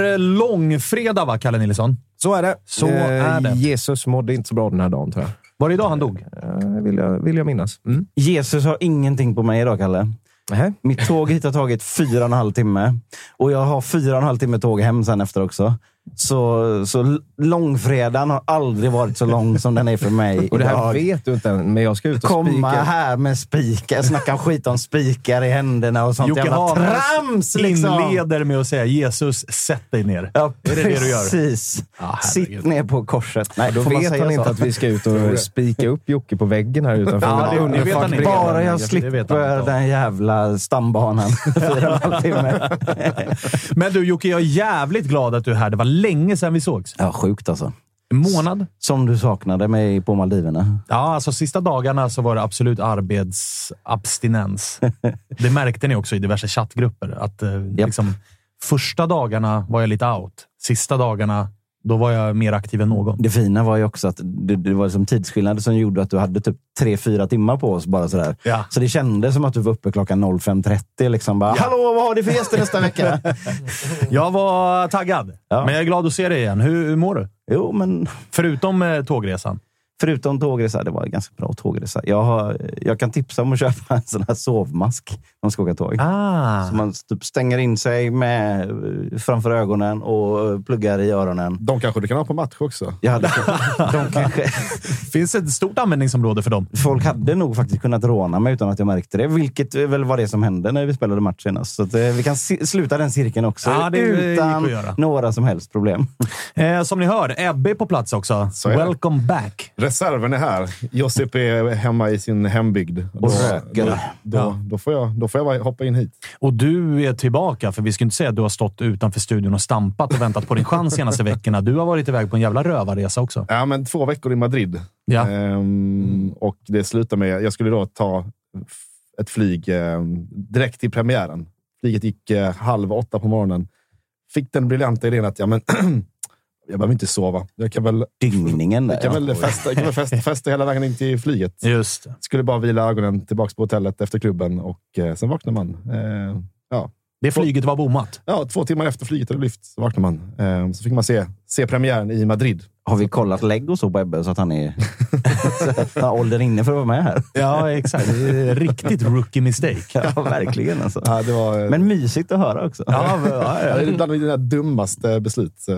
Är långfredag, va, Kalle Nilsson? Så är det. Så Eh, är det. Jesus mådde inte så bra den här dagen, tror jag. Var det idag han dog? Eh, vill, jag vill jag minnas. Mm. Jesus har ingenting på mig idag, Kalle. Nähä. Mitt tåg hit har tagit fyra och en halv timme. Och jag har fyra och en halv timme tåg hem sen efter också. Så, så långfredagen har aldrig varit så lång som den är för mig Och det här idag. vet du inte än, men jag ska ut och Komma spika. här med spikar, snacka skit om spikar i händerna och sånt Jocke jävla Hanes trams! Liksom. inleder med att säga Jesus, sätt dig ner. Ja, Är det det du gör? Precis. Ja, Sitt ner på korset. Nej, Då vet han inte så? att vi ska ut och spika upp Jocke på väggen här utanför. Ja, det- det vet han inte. Bara jag slipper den jävla stambanan. Men du Jocke, jag är jävligt glad att du är här. Det var länge sedan vi sågs. Ja, sjukt alltså. En månad? Som du saknade mig på Maldiverna. Ja, alltså sista dagarna så var det absolut arbetsabstinens. Det märkte ni också i diverse chattgrupper. Att, eh, liksom, första dagarna var jag lite out. Sista dagarna, då var jag mer aktiv än någon. Det fina var ju också att det, det var liksom tidsskillnader som gjorde att du hade typ tre, fyra timmar på oss. bara sådär. Ja. Så det kändes som att du var uppe klockan 05.30. Liksom bara, Hallå, vad har du för gäster nästa vecka? Jag var taggad, Ja. men jag är glad att se dig igen. Hur, hur mår du? jo, men Förutom eh, tågresan. Förutom tågresa, det var en ganska bra tågresa. Jag, har, jag kan tipsa om att köpa en sån här sovmask när man ska åka tåg. Ah. Så man typ stänger in sig med framför ögonen och pluggar i öronen. De kanske du kan ha på match också. Jag hade, de kanske, finns ett stort användningsområde för dem. folk hade nog faktiskt kunnat råna mig utan att jag märkte det. Vilket väl var det som hände när vi spelade match senast. Så att, eh, vi kan si- sluta den cirkeln också. Ja, det utan några som helst problem. Eh, som ni hör, Ebbe är på plats också. är det. Welcome back! Reserven är här. Josip är hemma i sin hembygd. Och röker. Då, då, Ja. då, får jag, då får jag hoppa in hit. Och du är tillbaka, för vi ska inte säga att du har stått utanför studion och stampat och väntat på din chans senaste veckorna. Du har varit iväg på en jävla rövarresa också. Ja, men två veckor i Madrid. Ja. Ehm, och det slutar med... Jag skulle då ta ett flyg ehm, direkt till premiären. Flyget gick eh, halv åtta på morgonen. Fick den briljanta idén att ja, men, jag behöver inte sova. Jag kan väl, Dygningen där. jag kan ja. väl, festa, jag kan väl festa, festa hela vägen in till flyget. Just det. Skulle bara vila ögonen tillbaka på hotellet efter klubben och eh, sen vaknar man. Eh, ja. Det flyget var bommat. Ja, två timmar efter flyget hade lyft så vaknade man. Eh, så fick man se, se premiären i Madrid. Har vi kollat lägg och så på Ebbe så att han är så han har åldern inne för att vara med här? Ja, exakt. Det är Riktigt rookie mistake. Ja, verkligen. Alltså. Ja, det var, Men mysigt att höra också. Ja, ja, Ja, ja. det är bland mina dummaste beslut eh,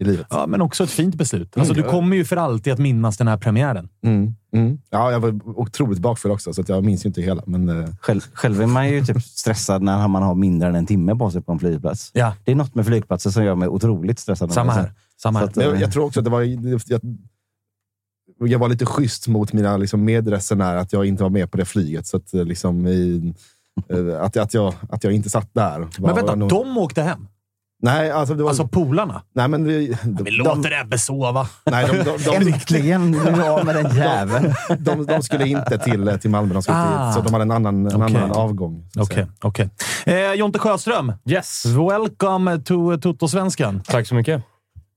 i livet. ja, men också ett fint beslut. Alltså, du kommer ju för alltid att minnas den här premiären. Mm. Mm. Ja, jag var otroligt bakfull också, så att jag minns ju inte hela. Men, eh, Själv, själv är man ju typ stressad när man har mindre än en timme på sig på en flygplats. Ja, Det är något med flygplatser som gör mig otroligt stressad. samma här. Samma att, men jag, jag tror också att det var... Jag, jag var lite schysst mot mina liksom, medresenärer att jag inte var med på det flyget. Så att, eh, liksom, i, eh, att, att, jag, att jag inte satt där. Men var vänta, nog- de åkte hem? Nej, alltså, det var, Alltså polarna? nej, men vi, de, Vi de, låter Ebbe sova. nej, de, de, de, Äntligen! Nu är jag av med den jäveln. de, de skulle inte till, till Malmö, de skulle Ah. till, så de hade en annan, en Okej. annan avgång. Okej, okej. Eh, Jonte Sjöström, Yes. welcome to Toto-svenskan. Tack så mycket.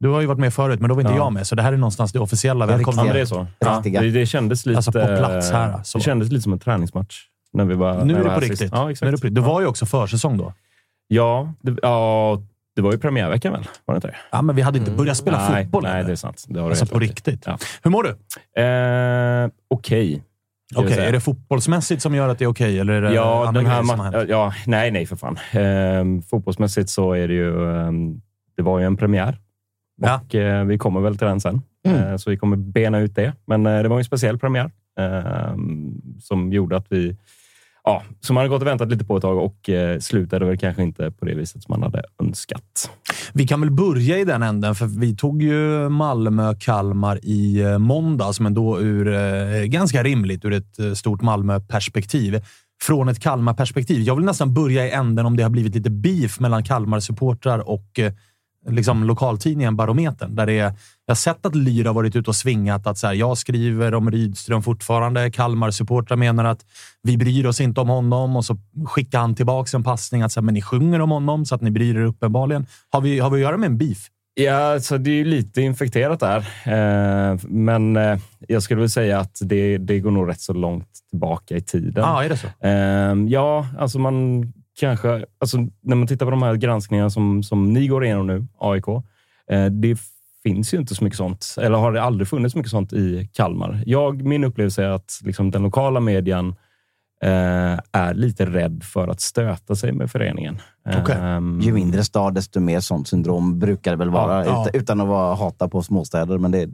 Du har ju varit med förut, men då var inte Ja. jag med, så det här är någonstans det officiella Ja, Ja, det är så. Ja, det, det kändes lite... Alltså på plats här, så. Det kändes lite som en träningsmatch. När vi var, Nu när är det var på riktigt. Ja, Nu är det, på riktigt. det var ju också försäsong då. Ja, det, ja, det var ju premiärveckan väl? Var det inte det? Ja, men vi hade inte börjat spela nej, fotboll Nej, än. det är sant. Det har Alltså på riktigt. Ja. Hur mår du? Eh, Okej. ska Okej, säga. är det fotbollsmässigt som gör att det är okej? eller är det Ja, andra den här som har ja, nej, nej för fan. Ehm, fotbollsmässigt så är det ju... ehm, det var ju en premiär. Ja. Och eh, vi kommer väl till den sen. Eh, så vi kommer bena ut det. Men eh, det var en speciell premiär ehm, som gjorde att vi... Ja, som man hade gått och väntat lite på ett tag och eh, slutade väl kanske inte på det viset som man hade önskat. Vi kan väl börja i den änden, för vi tog ju Malmö-Kalmar i eh, måndags, men då ur eh, ganska rimligt ur ett eh, stort Malmö-perspektiv. Från ett Kalmar-perspektiv. Jag vill nästan börja i änden om det har blivit lite beef mellan Kalmar-supportrar och eh, liksom lokaltidningen Barometern. Där det är, jag har sett att Lyra har varit ute och svingat att så här, jag skriver om Rydström fortfarande. Kalmar-supportrar menar att vi bryr oss inte om honom och så skickar han tillbaka en passning att så här, men ni sjunger om honom så att ni bryr er uppenbarligen. Har vi, har vi att göra med en beef? Ja, så det är ju lite infekterat där. Eh, men eh, jag skulle väl säga att det, det går nog rätt så långt tillbaka i tiden. Ja, är det så? Ehm, ja, alltså man kanske... Alltså när man tittar på de här granskningarna som, som ni går igenom nu, AIK. Eh, det finns ju inte så mycket sånt, eller har det aldrig funnits mycket sånt i Kalmar. Jag, min upplevelse är att liksom, den lokala medien eh, är lite rädd för att stöta sig med föreningen. Okej. Ehm, Ju mindre stad, desto mer sånt syndrom brukar det väl vara. Ja, ja. Utan, utan att vara hata på småstäder. Men det,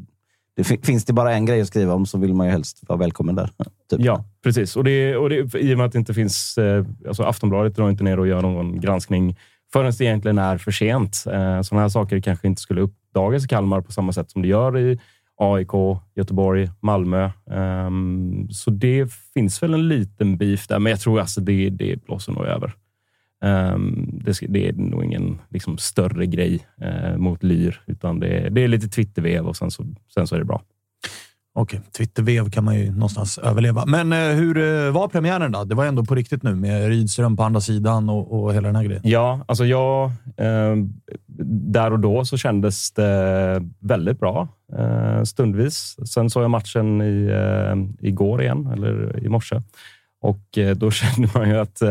det finns det bara en grej att skriva om så vill man ju helst vara välkommen där. Typ. Ja, precis. Och, det, och det, I och med att det inte finns... Eh, alltså Aftonbladet drar inte ner och gör någon granskning förrän det egentligen är för sent. Eh, sådana här saker kanske inte skulle uppdagas i Kalmar på samma sätt som det gör i AIK, Göteborg, Malmö. Ehm, så det finns väl en liten beef där, men jag tror alltså det, det blåser nog över. Ehm, det, det är nog ingen liksom, större grej eh, mot Lyr, utan det, det är lite Twittervev och sen så, sen så är det bra. Okej, Twittervev kan man ju någonstans överleva. Men eh, hur eh, var premiären då? Det var ändå på riktigt nu med Rydström på andra sidan och, och hela den här grejen. Ja, alltså jag... Eh, där och då så kändes det väldigt bra eh, stundvis. Sen såg jag matchen i, igår igen, eller i morse. Och då kände man ju att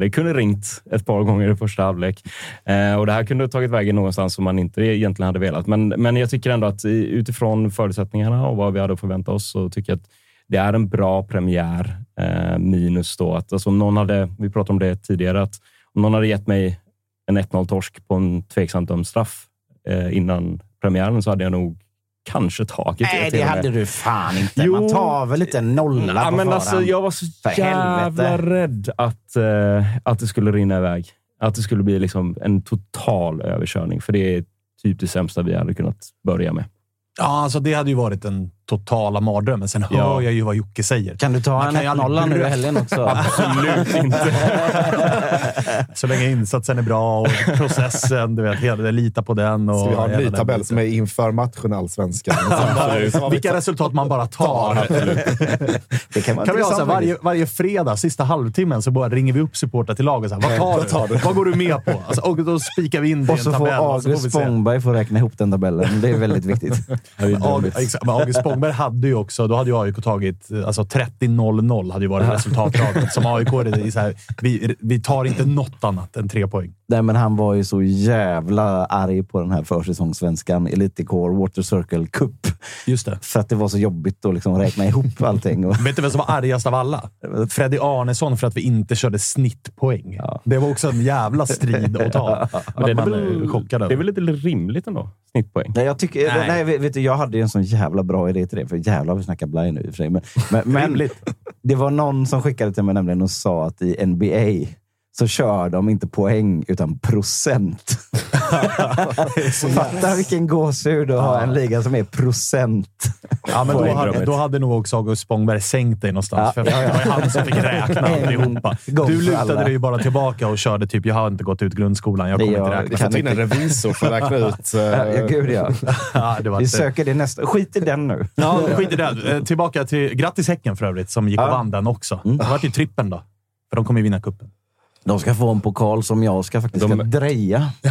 det kunde ringt ett par gånger i första halvlek. Eh, och det här kunde ha tagit vägen någonstans som man inte egentligen hade velat. Men, men jag tycker ändå att utifrån förutsättningarna och vad vi hade att förvänta oss så tycker jag att det är en bra premiär. Eh, minus då att alltså om någon hade, vi pratade om det tidigare, att om någon hade gett mig en 1-0-torsk på en tveksamt dömd straff eh, innan premiären så hade jag nog kanske tagit Nej, det hade du fan inte. Jo. Man tar väl inte en nolla Ja, på men alltså, jag var så För jävla helvete. rädd att, eh, att det skulle rinna iväg. Att det skulle bli liksom en total överkörning. För det är typ det sämsta vi hade kunnat börja med. Ja, alltså det hade ju varit den totala mardrömmen. Sen hör Ja. jag ju vad Jocke säger. Kan du ta Man en kan 1-0 nu i helgen också? Absolut inte. Så länge insatsen är bra och processen, du vet, hela, lita på den. Och Ska vi ha en ny tabell som är inför matchen Allsvenskan? Vilka resultat man bara tar. Det kan vara Kan vi ha så här, intressant varje, varje fredag, sista halvtimmen, så bara ringer vi upp supportrar till laget. Så här, vad tar du? Vad går du med på? Alltså, och då spikar vi in det i Och en så får tabell. och så får August. Spångberg få räkna ihop den tabellen. Det är väldigt viktigt. August, Spångberg hade ju också, då hade ju AIK tagit alltså 30-0-0 hade ju varit resultatradet. Som AIK är det så här, vi, vi tar inte något annat än tre poäng. Nej, men han var ju så jävla arg på den här försäsongssvenskan, Elitecore Water Circle Cup. Just det. För att det var så jobbigt att liksom räkna ihop allting. Vet du vem som var argast av alla? Freddy Arnesson för att vi inte körde snittpoäng. Det var också en jävla strid att ta. Men det, är Man väl, är chockad det är väl lite rimligt ändå? Snittpoäng. nej, jag, tycker, Nej. nej. vet, vet du, jag hade ju en sån jävla bra idé till det. För jävlar, vi snackar blaj nu i och för sig. Men, men, men det var någon som skickade till mig nämligen och sa att i NBA så kör de inte poäng utan procent. Fatta vilken gåshud att ha en liga som är procent. Ja, men då, hade, då hade nog också August Spångberg sänkt dig någonstans. Ja, för. Det var ju han som fick räkna allihopa. Du lutade alla. dig ju bara tillbaka och körde typ “Jag har inte gått ut grundskolan, jag kommer gör- inte Vi räkna”. kan Kan ta in en revisor för att räkna ut. eh, Ja, gud ja. Ja, det var Vi söker det nästa. Skit i den nu. Ja, skit i det. Eh, Tillbaka till... Grattis Häcken för övrigt, som gick och vann den också. Det vart ju trippen då. För de kommer ju vinna cupen. De ska få en pokal som jag ska faktiskt De- ska dreja.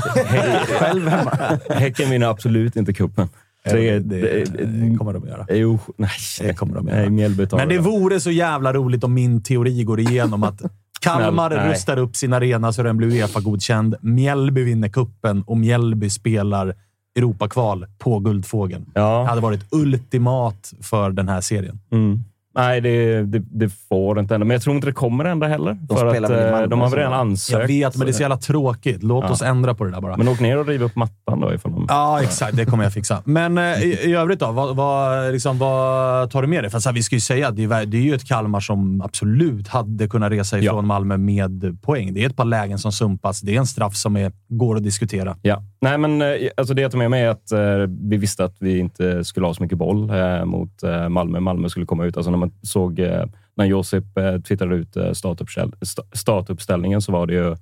Själv hemma. Häcken vinner absolut inte cupen. Det, det, det, det kommer de att göra. Jo, nej. Det kommer de att Nej, göra. Mjällby tar Men det det. vore så jävla roligt om min teori går igenom att Kalmar nej. rustar upp sin arena så den blir Uefa-godkänd. Mjällby vinner kuppen och Mjällby spelar Europakval på Guldfågeln. Ja. Det hade varit ultimat för den här serien. Mm. Nej, det, det, det får inte hända. Men jag tror inte det kommer hända heller. De för att, eh, de har redan ansökt. Jag vet, men det är så jävla tråkigt. Låt Ja. oss ändra på det där bara. Men åk ner och riv upp mattan då ifall de... Ja, exakt. Det kommer jag fixa. Men eh, i, övrigt då? Vad, vad, liksom, vad tar du med dig? För så här, vi ska ju säga att det är, det är ju ett Kalmar som absolut hade kunnat resa ifrån Ja. Malmö med poäng. Det är ett par lägen som sumpas. Det är en straff som är, går att diskutera. Ja. Nej, men eh, alltså det jag tar med mig är att vi visste att vi inte skulle ha så mycket boll mot Malmö. Malmö skulle komma ut. Alltså när man såg eh, när Josip eh, twittrade ut eh, startuppställ, startuppställningen så var det ju...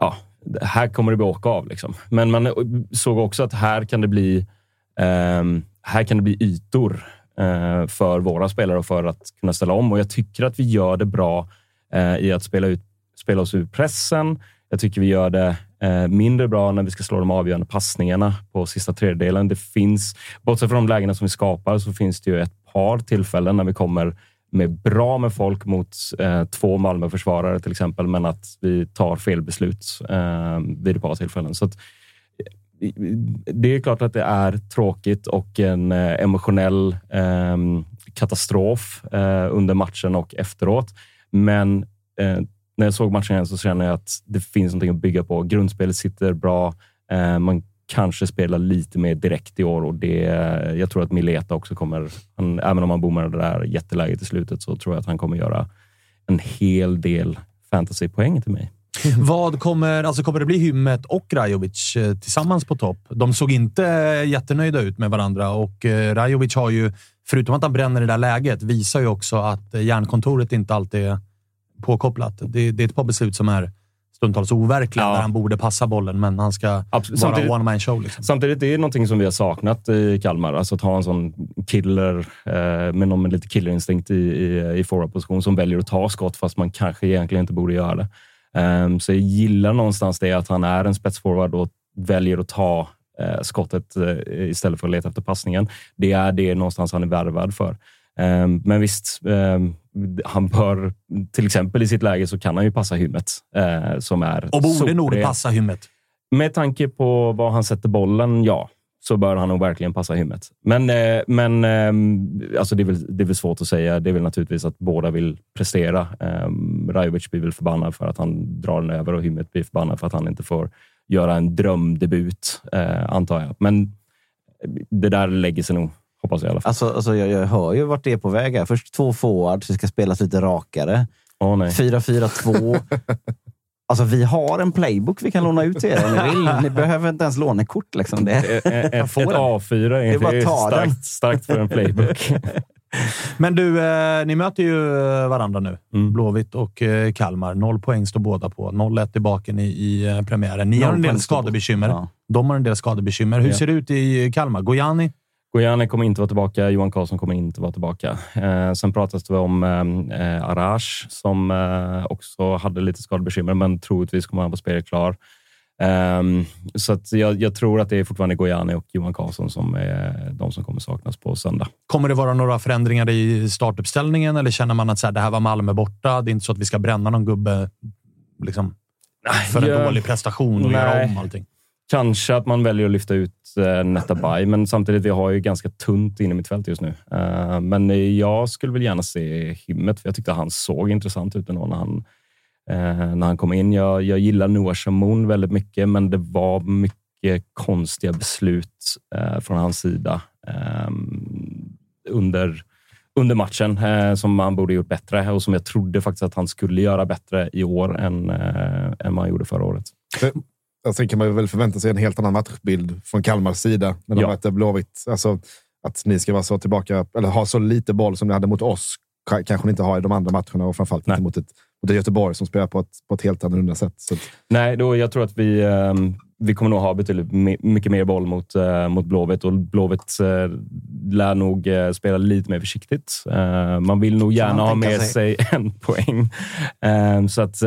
Ja, här kommer det bli åka av. Liksom. Men man såg också att här kan det bli, eh, här kan det bli ytor eh, för våra spelare och för att kunna ställa om. Och jag tycker att vi gör det bra eh, i att spela, ut, spela oss ur pressen. Jag tycker vi gör det Eh, mindre bra när vi ska slå de avgörande passningarna på sista tredjedelen. Det finns, bortsett från de lägena som vi skapar, så finns det ju ett par tillfällen när vi kommer med bra med folk mot eh, två Malmöförsvarare till exempel, men att vi tar fel beslut eh, vid ett par tillfällen. Så att, eh, det är klart att det är tråkigt och en eh, emotionell eh, katastrof eh, under matchen och efteråt. Men eh, när jag såg matchen igen så känner jag att det finns någonting att bygga på. Grundspelet sitter bra. Eh, man kanske spelar lite mer direkt i år och det, jag tror att Mileta också kommer, han, även om han bommar det där jätteläget i slutet, så tror jag att han kommer göra en hel del fantasypoäng till mig. Vad kommer, alltså kommer det bli Hymmet och Rajovic eh, tillsammans på topp? De såg inte jättenöjda ut med varandra och eh, Rajovic har ju, förutom att han bränner det där läget, visar ju också att eh, järnkontoret inte alltid är påkopplat. Det, det är ett par beslut som är stundtals overkliga Ja. där han borde passa bollen, men han ska Absolut. vara Samtidigt- one man show. Liksom. Samtidigt, det är någonting som vi har saknat i Kalmar. Alltså att ha en sån killer eh, med någon med lite killerinstinkt i, i, i forwardposition som väljer att ta skott fast man kanske egentligen inte borde göra det. Ehm, så jag gillar någonstans det att han är en spetsforward och väljer att ta eh, skottet eh, istället för att leta efter passningen. Det är det någonstans han är värvad för. Ehm, men visst, ehm, han bör, till exempel i sitt läge så kan han ju passa hymmet eh, som är Och borde nog passa Hymmet. Med tanke på var han sätter bollen, ja, så bör han nog verkligen passa hymmet. Men, eh, men eh, alltså det, är väl, det är väl svårt att säga. Det är väl naturligtvis att båda vill prestera. Rajovic blir väl förbannad för att han drar den över och hymmet blir förbannad för att han inte får göra en drömdebut, eh, antar jag. Men det där lägger sig nog, hoppas jag i alla fall. Alltså, alltså jag, jag hör ju vart det är på väg. Här. Först två forwards, det ska spelas lite rakare. Åh, nej. 4-4-2. Alltså, vi har en playbook vi kan låna ut till er om ni vill. Ni behöver inte ens lånekort. Liksom. Det, Ett, ett, ett får den. A4 är, bara det är den. starkt, starkt för en playbook. Men du, eh, ni möter ju varandra nu. Mm. Blåvitt och eh, Kalmar. Noll poäng står båda på. 0-1 i baken i, i eh, premiären. Ni har Noll en del skadebekymmer. Ja. De har en del skadebekymmer. Hur Ja. ser det ut i Kalmar? Gojani? Gojani kommer inte vara tillbaka. Johan Karlsson kommer inte vara tillbaka. Eh, sen pratas det om eh, Arash som eh, också hade lite skadebekymmer, men troligtvis kommer han vara spelklar. Ehm, så att jag, jag tror att det är fortfarande Gojani och Johan Karlsson som är de som kommer saknas på söndag. Kommer det vara några förändringar i startuppställningen eller känner man att så här, det här var Malmö borta? Det är inte så att vi ska bränna någon gubbe liksom, för en Ja. dålig prestation och göra Nej. om allting. Kanske att man väljer att lyfta ut uh, Netabay, men samtidigt vi har ju ganska tunt inne i mitt fält just nu. Eh, men jag skulle väl gärna se Himmet, för jag tyckte han såg intressant ut ändå när han, eh, när han kom in. Jag, jag gillar Noah Shamoun väldigt mycket, men det var mycket konstiga beslut eh, från hans sida ehm, under, under matchen eh, som han borde gjort bättre och som jag trodde faktiskt att han skulle göra bättre i år än, eh, än vad han gjorde förra året. Alltså, sen kan man väl förvänta sig en helt annan matchbild från Kalmars sida när de Ja. möter Blåvitt. Alltså, att ni ska vara så tillbaka, eller ha så lite boll som ni hade mot oss, ka- kanske ni inte har i de andra matcherna och framförallt inte mot ett, mot ett Göteborg som spelar på ett, på ett helt annorlunda sätt. Så att, Nej, då, jag tror att vi, ehm, vi kommer nog ha betydligt mycket mer boll mot, eh, mot Blåvitt och Blåvitt eh, lär nog eh, spela lite mer försiktigt. Eh, man vill nog gärna ha med sig. en poäng. Så att,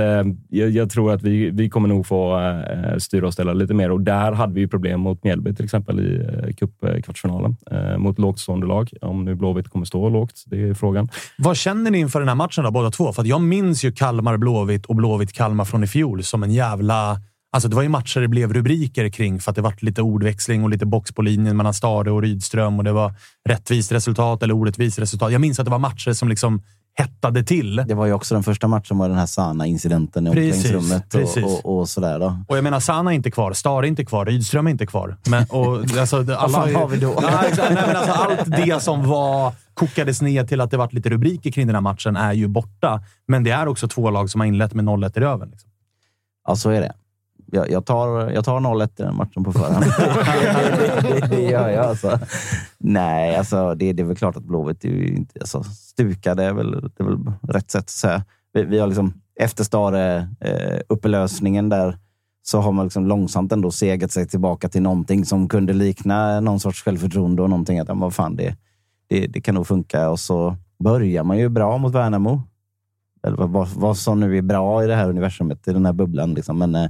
jag, jag tror att vi, vi kommer nog få eh, styra och ställa lite mer och där hade vi ju problem mot Mjällby till exempel i eh, cupkvartsfinalen mot lågt stående lag. Om nu Blåvitt kommer stå lågt, det är frågan. Vad känner ni inför den här matchen då, båda två? För att jag minns ju Kalmar-Blåvitt och Blåvitt-Kalmar från i fjol som en jävla... Alltså det var ju matcher det blev rubriker kring för att det var lite ordväxling och lite box på linjen mellan Stare och Rydström och det var rättvist resultat eller orättvist resultat. Jag minns att det var matcher som liksom hettade till. Det var ju också den första matchen med den här Sana-incidenten i omklädningsrummet och, och, och sådär. Då. Och jag menar, Sana är inte kvar, Stare är inte kvar, Rydström är inte kvar. Men, och, alltså, alla, fan har vi då? Ja, exakt. Nej, men alltså, allt det som var, kokades ner till att det varit lite rubriker kring den här matchen är ju borta. Men det är också två lag som har inlett med 0-1 i röven. Liksom. Ja, så är det. Jag, jag tar, jag tar 0-1 i den matchen på förhand. det, gör jag alltså. Nej, alltså det, det är väl klart att Blåvitt är ju inte... Alltså, stukade är väl, det är väl rätt sätt att säga. Vi, vi har liksom, efter Stare eh, upplösningen där så har man liksom långsamt ändå segat sig tillbaka till någonting som kunde likna någon sorts självförtroende och någonting att vad fan, det, det, det kan nog funka. Och så börjar man ju bra mot Värnamo. Eller vad, vad, som nu är bra i det här universumet, i den här bubblan. Liksom. Men eh,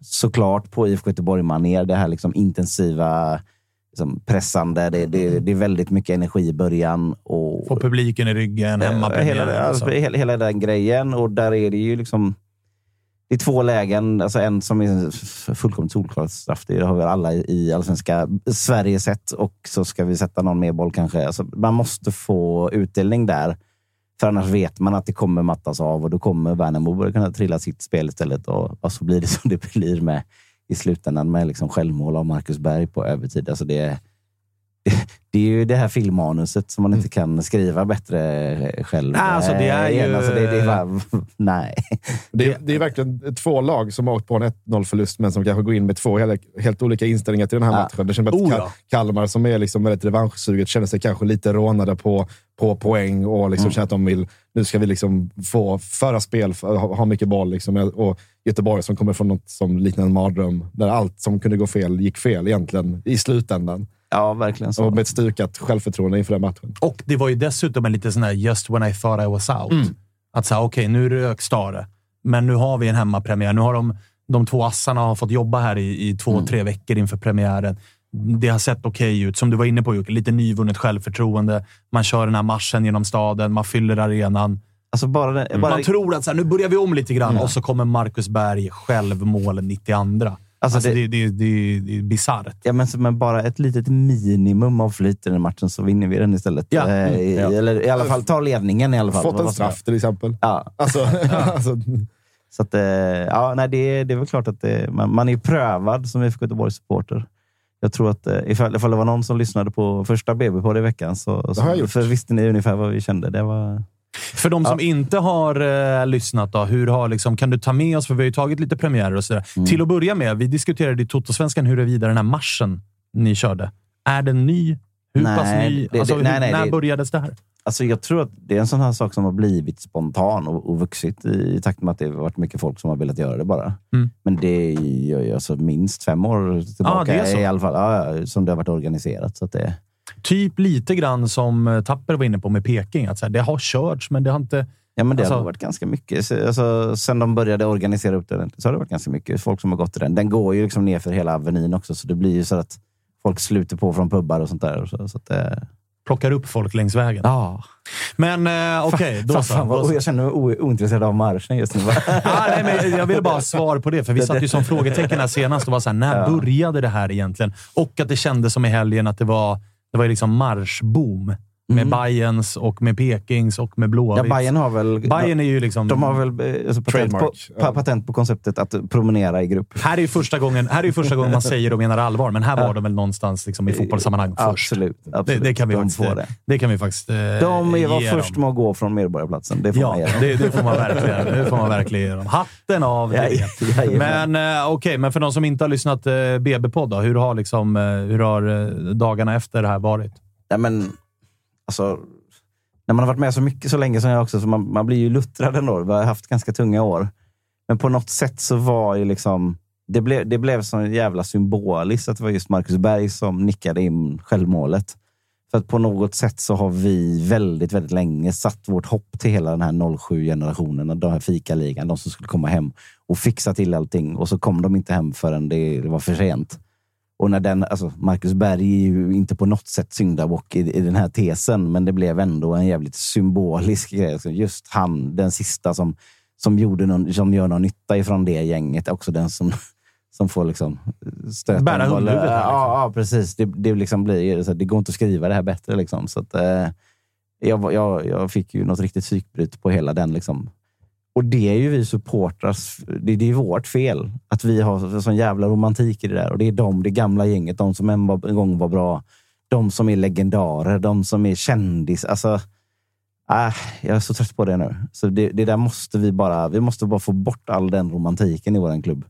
såklart på IFK Göteborg-manér, det här liksom intensiva, liksom pressande. Det, det, det är väldigt mycket energi i början. Och, Få publiken i ryggen, hela, hemmapremiär. hela, alltså. hela, hela den grejen. Och där är det ju liksom... Det är två lägen. Alltså en som är fullkomligt solklart straff. Det har vi alla i i allsvenska Sverige sett. Och så ska vi sätta någon mer boll kanske. Alltså, man måste få utdelning där. För annars vet man att det kommer mattas av och då kommer Värnamo börja kunna trilla sitt spel istället. Och, och så blir det som det blir med i slutändan med liksom självmål av Marcus Berg på övertid. Alltså det, det, är ju det här filmmanuset som man inte kan skriva bättre själv. Nej, alltså det är eh, ju- Alltså det, det är bara, nej. Det, det är verkligen två lag som har åkt på en 1-0-förlust, men som kanske går in med två helt, helt olika inställningar till den här Ja. matchen. Det känns att Oh, ja. Kalmar, som är liksom väldigt revanschsuget, känner sig kanske lite rånade på, på poäng och liksom Mm. känner att de vill, nu ska vi liksom få föra spel, ha, ha mycket boll. Liksom. Och Göteborg som kommer från något som liknar en mardröm, där allt som kunde gå fel gick fel egentligen i slutändan. Ja, verkligen så. Och med ett stukat självförtroende inför den matchen. Och det var ju dessutom en lite sån här just when I thought I was out. Mm. Att säga, okej, nu rök Stare, men nu har vi en hemmapremiär. Nu har de, de två assarna har fått jobba här i, i två, Mm. tre veckor inför premiären. Det har sett okej ut. Som du var inne på Jocke, lite nyvunnet självförtroende. Man kör den här marschen genom staden, man fyller arenan. Alltså bara, den- bara, Man tror att så här, nu börjar vi om lite grann Ja. och så kommer Marcus Berg själv mål 92. Alltså Alltså, det- det, det, det, är bisarrt. Ja, men, men bara ett litet minimum av flyt i den matchen så vinner vi den istället. Ja. Eh, i, Ja. Eller i alla fall tar ledningen i alla fall. Fått en straff till exempel. Ja, Alltså, alltså, så att, eh, ja, nej, det, det är väl klart att det, man, man är prövad som IFK Göteborgs-supporter. Jag tror att eh, ifall, ifall det var någon som lyssnade på första BB på det i veckan så, så för visste ni ungefär vad vi kände. Det var... För de som inte har eh, lyssnat, då, hur har, liksom, kan du ta med oss? För vi har ju tagit lite premiärer och sådär. Mm. Till att börja med, vi diskuterade i Totosvenskan huruvida den här marschen ni körde, är den ny? Hur Nej, pass ny? det- Alltså, det- nej, hur, nej, när det- började det här? Alltså jag tror att det är en sån här sak som har blivit spontan och, och vuxit i, i takt med att det har varit mycket folk som har velat göra det bara. Mm. Men det är ju alltså minst fem år tillbaka så. i alla fall, ja, ja, som det har varit organiserat. Så att det, Typ lite grann som eh, Tapper var inne på med Peking. Att så här, det har körts, men det har inte... Ja, men det Alltså- har varit ganska mycket. Så- Alltså, sen de började organisera upp den så har det varit ganska mycket folk som har gått till den. Den går ju liksom ner för hela Avenyn också, så det blir ju så att folk sluter på från pubbar och sånt där. Så, så att, eh, plockar upp folk längs vägen. Ja. Men eh, okej, fan, Då så. jag känner mig ointresserad av marschen just nu. Ah, nej, men jag ville bara ha svar på det, för vi satt ju som frågetecken här senast och var så här, när Ja. började det här egentligen? Och att det kändes som i helgen att det var, det var ju liksom marschboom. Med Mm. Bayerns och med Pekings och med Blåvitt. Ja, Bayern har väl... Bayern är ju liksom... De har väl eh, alltså, patent, på, ja. pa, patent på konceptet att promenera i grupp. Här är ju första gången, här är ju första gången man säger och menar allvar, men här var de väl någonstans liksom i fotbollssammanhang först. Absolut. absolut. Det, det, kan vi de faktiskt, får det. det kan vi faktiskt eh, De är- var ge först dem. med att gå från Medborgarplatsen. Det får man Ja, ge dem. det, det får man verkligen. Det får man verkligen ge dem. Hatten av Ja, det. Men eh, okej, men för de som inte har lyssnat eh, BB-podd, hur har, liksom, eh, hur har eh, dagarna efter det här varit? Ja, men, alltså, när man har varit med så mycket så länge som jag också, så man, man blir ju luttrad ändå. Vi har haft ganska tunga år. Men på något sätt så var ju liksom... Det blev, det blev så jävla symboliskt att det var just Marcus Berg som nickade in självmålet. För att på något sätt så har vi väldigt, väldigt länge satt vårt hopp till hela den här 07-generationen, den här fikaligan, de som skulle komma hem och fixa till allting. Och så kom de inte hem förrän det, det var för sent. Och när den, alltså Marcus Berg är ju inte på något sätt syndabock i, i den här tesen, men det blev ändå en jävligt symbolisk grej. Alltså Just han, den sista som, som, gjorde någon, som gör någon nytta ifrån det gänget, också den som, som får liksom stöta Bära hundhuvudet här, liksom. Ja, ja, precis. Det, det, liksom blir, så det går inte att skriva det här bättre. Liksom. Så att, eh, jag, jag, jag fick ju något riktigt psykbryt på hela den. Liksom. Och det är ju vi supportrars... det, det är vårt fel att vi har sån jävla romantik i det där. Och det är de, det gamla gänget, de som en, var, en gång var bra. De som är legendarer, de som är kändis. Alltså, äh, jag är så trött på det nu. Så det, det där måste vi bara, vi måste bara få bort all den romantiken i vår klubb.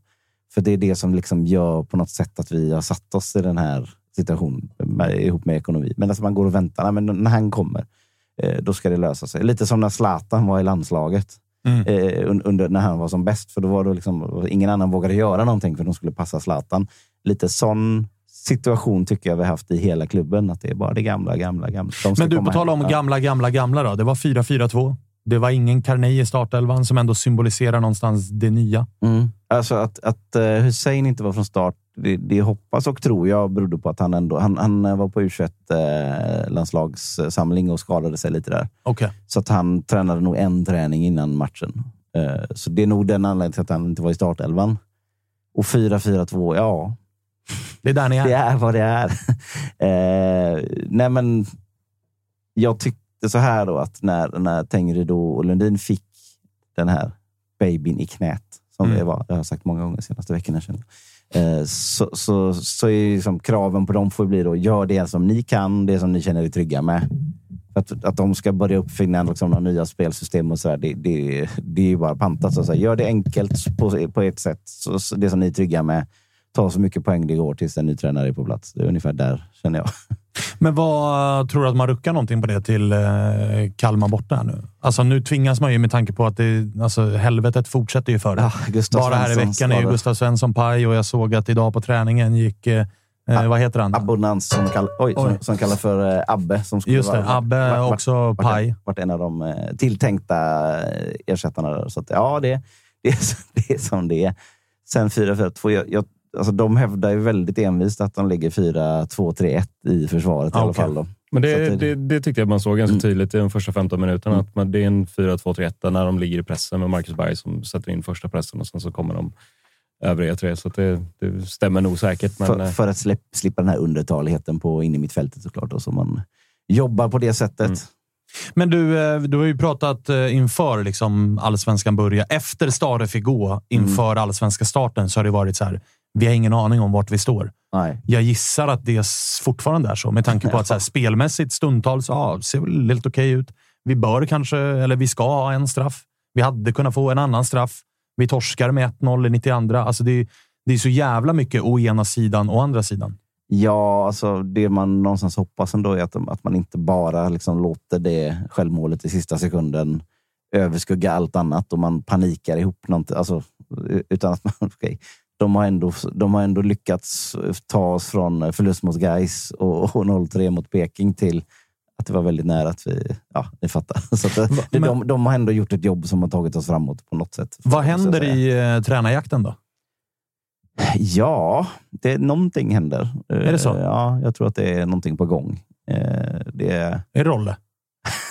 För det är det som liksom gör på något sätt att vi har satt oss i den här situationen med, ihop med ekonomi. Men alltså man går och väntar. Nej, men när han kommer, eh, då ska det lösa sig. Lite som när Zlatan var i landslaget. Mm. Eh, un- under, när han var som bäst. För då var det liksom, ingen annan vågade göra någonting för de skulle passa Zlatan. Lite sån situation tycker jag vi har haft i hela klubben. Att det är bara det gamla, gamla, gamla. Men du, på tal om gamla, gamla, gamla då. Det var 4-4-2. Det var ingen Carney i startelvan som ändå symboliserar någonstans det nya. Mm. Alltså att, att eh, Hussein inte var från start, det, det hoppas och tror jag berodde på att han ändå han, han eh, var på U21-landslagssamling och skadade sig lite där. Okej. Så att han tränade nog en träning innan matchen. Eh, Så det är nog den anledningen till att han inte var i startelvan. Och 4-4-2, ja. Det är där ni är. Det är vad det är. eh, nej men, jag tyckte så här då att när, när Tengryd och Lundin fick den här babyn i knät, som Mm. det var, jag har sagt många gånger de senaste veckorna, känner jag. Eh, så, så, så är liksom kraven på dem får bli då, gör det som ni kan, det som ni känner er trygga med. Att, att de ska börja uppfinna liksom, några nya spelsystem och sådär, det, det, det är ju bara pantat. Så att. Gör det enkelt på, på ett sätt, så, så det som ni är trygga med. Ta så mycket poäng det går tills en ny tränare är på plats. Det är ungefär där, känner jag. Men vad tror du att man ruckar någonting på det till eh, Kalmar borta nu? Alltså nu tvingas man ju med tanke på att det, alltså, helvetet fortsätter ju för det. Ja, Bara här i veckan är ju. Gustav Svensson paj och jag såg att idag på träningen gick... Eh, eh, vad heter han? Abundans som, kall, oj, som för eh, Abbe. Som skulle Just det, vara- Abbe vart- också vart- paj. Vart en av de eh, tilltänkta ersättarna. Där. Så att, ja, det, det, är, det är som det är. Sen 4-4-2. Jag, jag, alltså, de hävdar ju väldigt envist att de ligger 4-2-3-1 i försvaret i Ah, alla okej. fall. Då. Men det, det, det tyckte jag man såg ganska Mm. tydligt i de första 15 minuterna. Mm. Att man, det är en 4-2-3-1 när de ligger i pressen med Marcus Berg som sätter in första pressen och sen så kommer de övriga tre. Så att det, det stämmer nog säkert. Men, för, eh, för att släpp, slippa den här undertaligheten på in i mittfältet såklart. Och så man jobbar på det sättet. Mm. Men du, eh, du har ju pratat eh, inför liksom allsvenskan börja. Efter Stare fick gå, inför Mm. allsvenska starten, så har det varit så här. Vi har ingen aning om vart vi står. Nej. Jag gissar att det fortfarande är så, med tanke på att så här, spelmässigt stundtals ja, ser väl helt okej ut. Vi bör kanske, eller vi ska ha en straff. Vi hade kunnat få en annan straff. Vi torskar med 1-0 i 92. Alltså det, är- det är så jävla mycket å ena sidan och andra sidan. Ja, alltså det man någonstans hoppas ändå är att, att man inte bara liksom låter det självmålet i sista sekunden överskugga allt annat och man panikar ihop någonting. Alltså, utan att man, okej, de, har ändå, de har ändå lyckats ta oss från förlust mot Gais och, och 0-3 mot Peking till att det var väldigt nära att vi... Ja, ni fattar. Så att, det, Men- de, de har ändå gjort ett jobb som har tagit oss framåt på något sätt. Vad händer i eh, tränarjakten då? Ja, det, någonting händer. Är det så? Eh, Ja, jag tror att det är någonting på gång. Eh, Det är... Är det Rolle?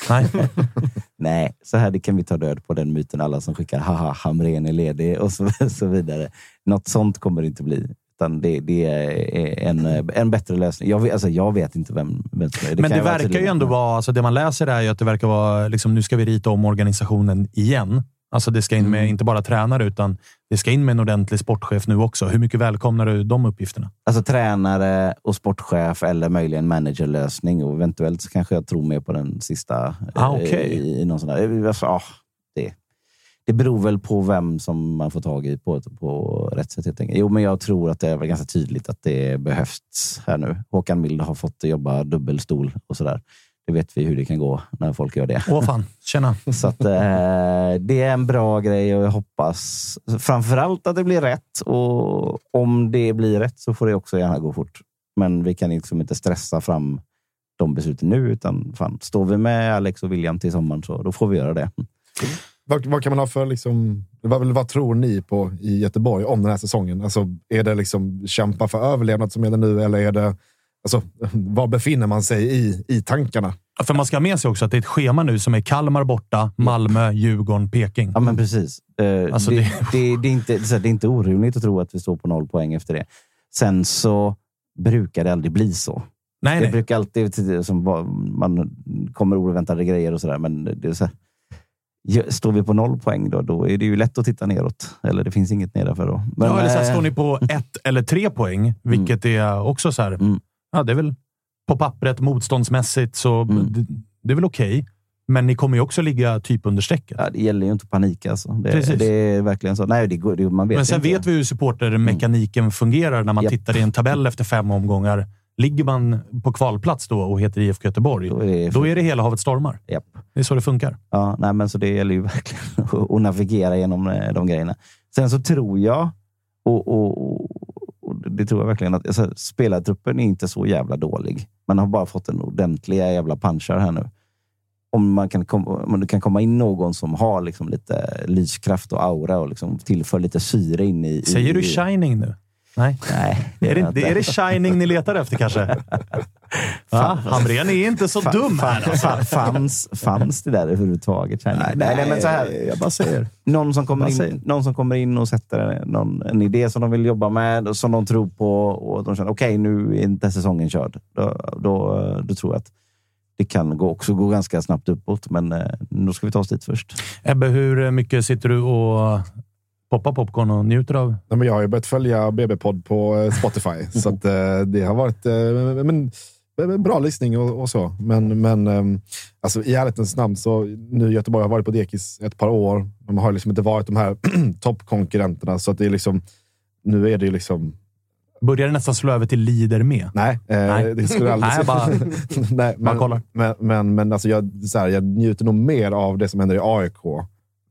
Nej. Nej, så här det kan vi ta död på den myten. Alla som skickar haha, Hamrén är ledig och så, så vidare. Något sånt kommer det inte bli. Utan det, det är en, en bättre lösning. Jag vet, alltså, jag vet inte vem, vem som är Men det jag vara verkar ju ändå vara, alltså det man läser är ju att det verkar vara, liksom, nu ska vi rita om organisationen igen. Alltså det ska in med inte bara tränare, utan det ska in med en ordentlig sportchef nu också. Hur mycket välkomnar du de uppgifterna? Alltså tränare och sportchef eller möjligen managerlösning. Och eventuellt så kanske jag tror mer på den sista. Ah, eh, okej. i, i någon sån där. Alltså, ah, det, det beror väl på vem som man får tag i på, på rätt sätt. Helt enkelt. Jo, men jag tror att det är ganska tydligt att det behövs här nu. Håkan Mild har fått jobba dubbelstol och sådär. Det vet vi hur det kan gå när folk gör det. Åh fan, tjena. Så att, eh, det är en bra grej och jag hoppas framförallt att det blir rätt. Och om det blir rätt så får det också gärna gå fort. Men vi kan liksom inte stressa fram de besluten nu, utan fan, står vi med Alex och William till sommaren så då får vi göra det. Vad, vad kan man ha för... Liksom, vad, vad tror ni på i Göteborg om den här säsongen? Alltså, är det liksom kämpa för överlevnad som gäller nu eller är det... Alltså, var befinner man sig i, i tankarna? För man ska ha med sig också att det är ett schema nu som är Kalmar borta, Malmö, Djurgården, Peking. Ja, men precis. Eh, Alltså, det, det- det, det, är inte, det är inte orimligt att tro att vi står på noll poäng efter det. Sen så brukar det aldrig bli så. Nej, det nej. brukar alltid som man kommer oväntade grejer och sådär. Men det är så här, står vi på noll poäng då, då är det ju lätt att titta neråt. Eller det finns inget nedanför då. Men, ja, eller så här, eh, står ni på ett eller tre poäng, vilket är också så här. Mm. Ja, det är väl på pappret motståndsmässigt så Mm. det, det är väl okej. Men ni kommer ju också ligga typ under strecket. ja, det gäller ju inte att panika. Alltså. Det, det är verkligen så. Nej, det det, man vet Men sen inte. vet vi hur supportermekaniken fungerar när man Japp. tittar i en tabell efter fem omgångar. Ligger man på kvalplats då och heter IFK Göteborg, Då är det- då är det hela havet stormar. Japp. Det är så det funkar. Ja, nej, men så det gäller ju verkligen att- navigera genom eh, de grejerna. Sen så tror jag, och, och det tror jag verkligen, att alltså, spelartruppen är inte så jävla dålig. Man har bara fått en ordentliga jävla punchar här nu. Om man kan, kom, om det kan komma in någon som har liksom lite lyskraft och aura och liksom tillför lite syre in i... Säger i, du Shining nu? Nej. Nej. Är det, är det Shining ni letar efter kanske? Va? Hamrén är inte så Fan, dum här. fan, Alltså. fan, fanns, fanns det där överhuvudtaget? Nej, nej, nej, men så här. Jag bara säger. Någon som, kommer säger in, någon som kommer in och sätter någon, en idé som de vill jobba med, som de tror på och de känner okej, nu är inte säsongen körd. Då, då, då tror jag att det kan gå, också gå ganska snabbt uppåt, men eh, då ska vi ta oss dit först. Ebbe, hur mycket sitter du och poppar popcorn och njuter av? Nej, men jag har ju börjat följa BB-podd på eh, Spotify, så att, eh, det har varit men, bra lyssning och, och så. Men, men ehm, alltså, i ärlighetens namn, så nu Göteborg har varit på dekis ett par år. De har liksom inte varit de här toppkonkurrenterna, så att det är liksom, nu är det ju liksom Börjar det nästan slå över till lider med? Nej, eh, Nej. det skulle jag aldrig Nej, bara- Nej, bara men, kollar. Men, men, men alltså jag, så här, jag njuter nog mer av det som händer i AIK.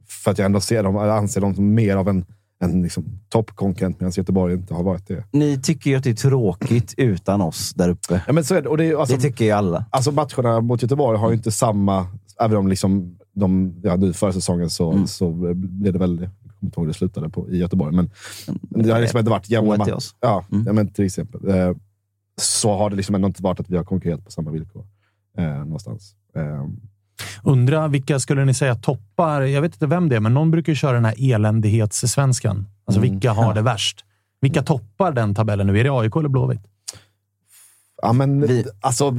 För att jag ändå ser dem, anser dem som mer av en, en liksom, toppkonkurrent, medan Göteborg inte har varit det. Ni tycker ju att det är tråkigt utan oss där uppe. Ja, men så är det. Och det, är alltså, det tycker ju alla. alltså matcherna mot Göteborg har ju inte samma... Även om liksom de, ja, nu förra säsongen så, Mm. så blev det väl... Jag kommer inte ihåg hur det slutade på, i Göteborg, men det har liksom inte varit jämna matcher. Ja, Mm. ja, men till exempel. Eh, så har det liksom ändå inte varit att vi har konkurrerat på samma villkor. Eh, någonstans. Eh, Undra vilka skulle ni säga toppar? Jag vet inte vem det är, men någon brukar ju köra den här eländighetssvenskan. Alltså Mm. vilka har det värst? Vilka toppar den tabellen nu? Är det AIK eller Blåvitt? Ja, men Vi- alltså,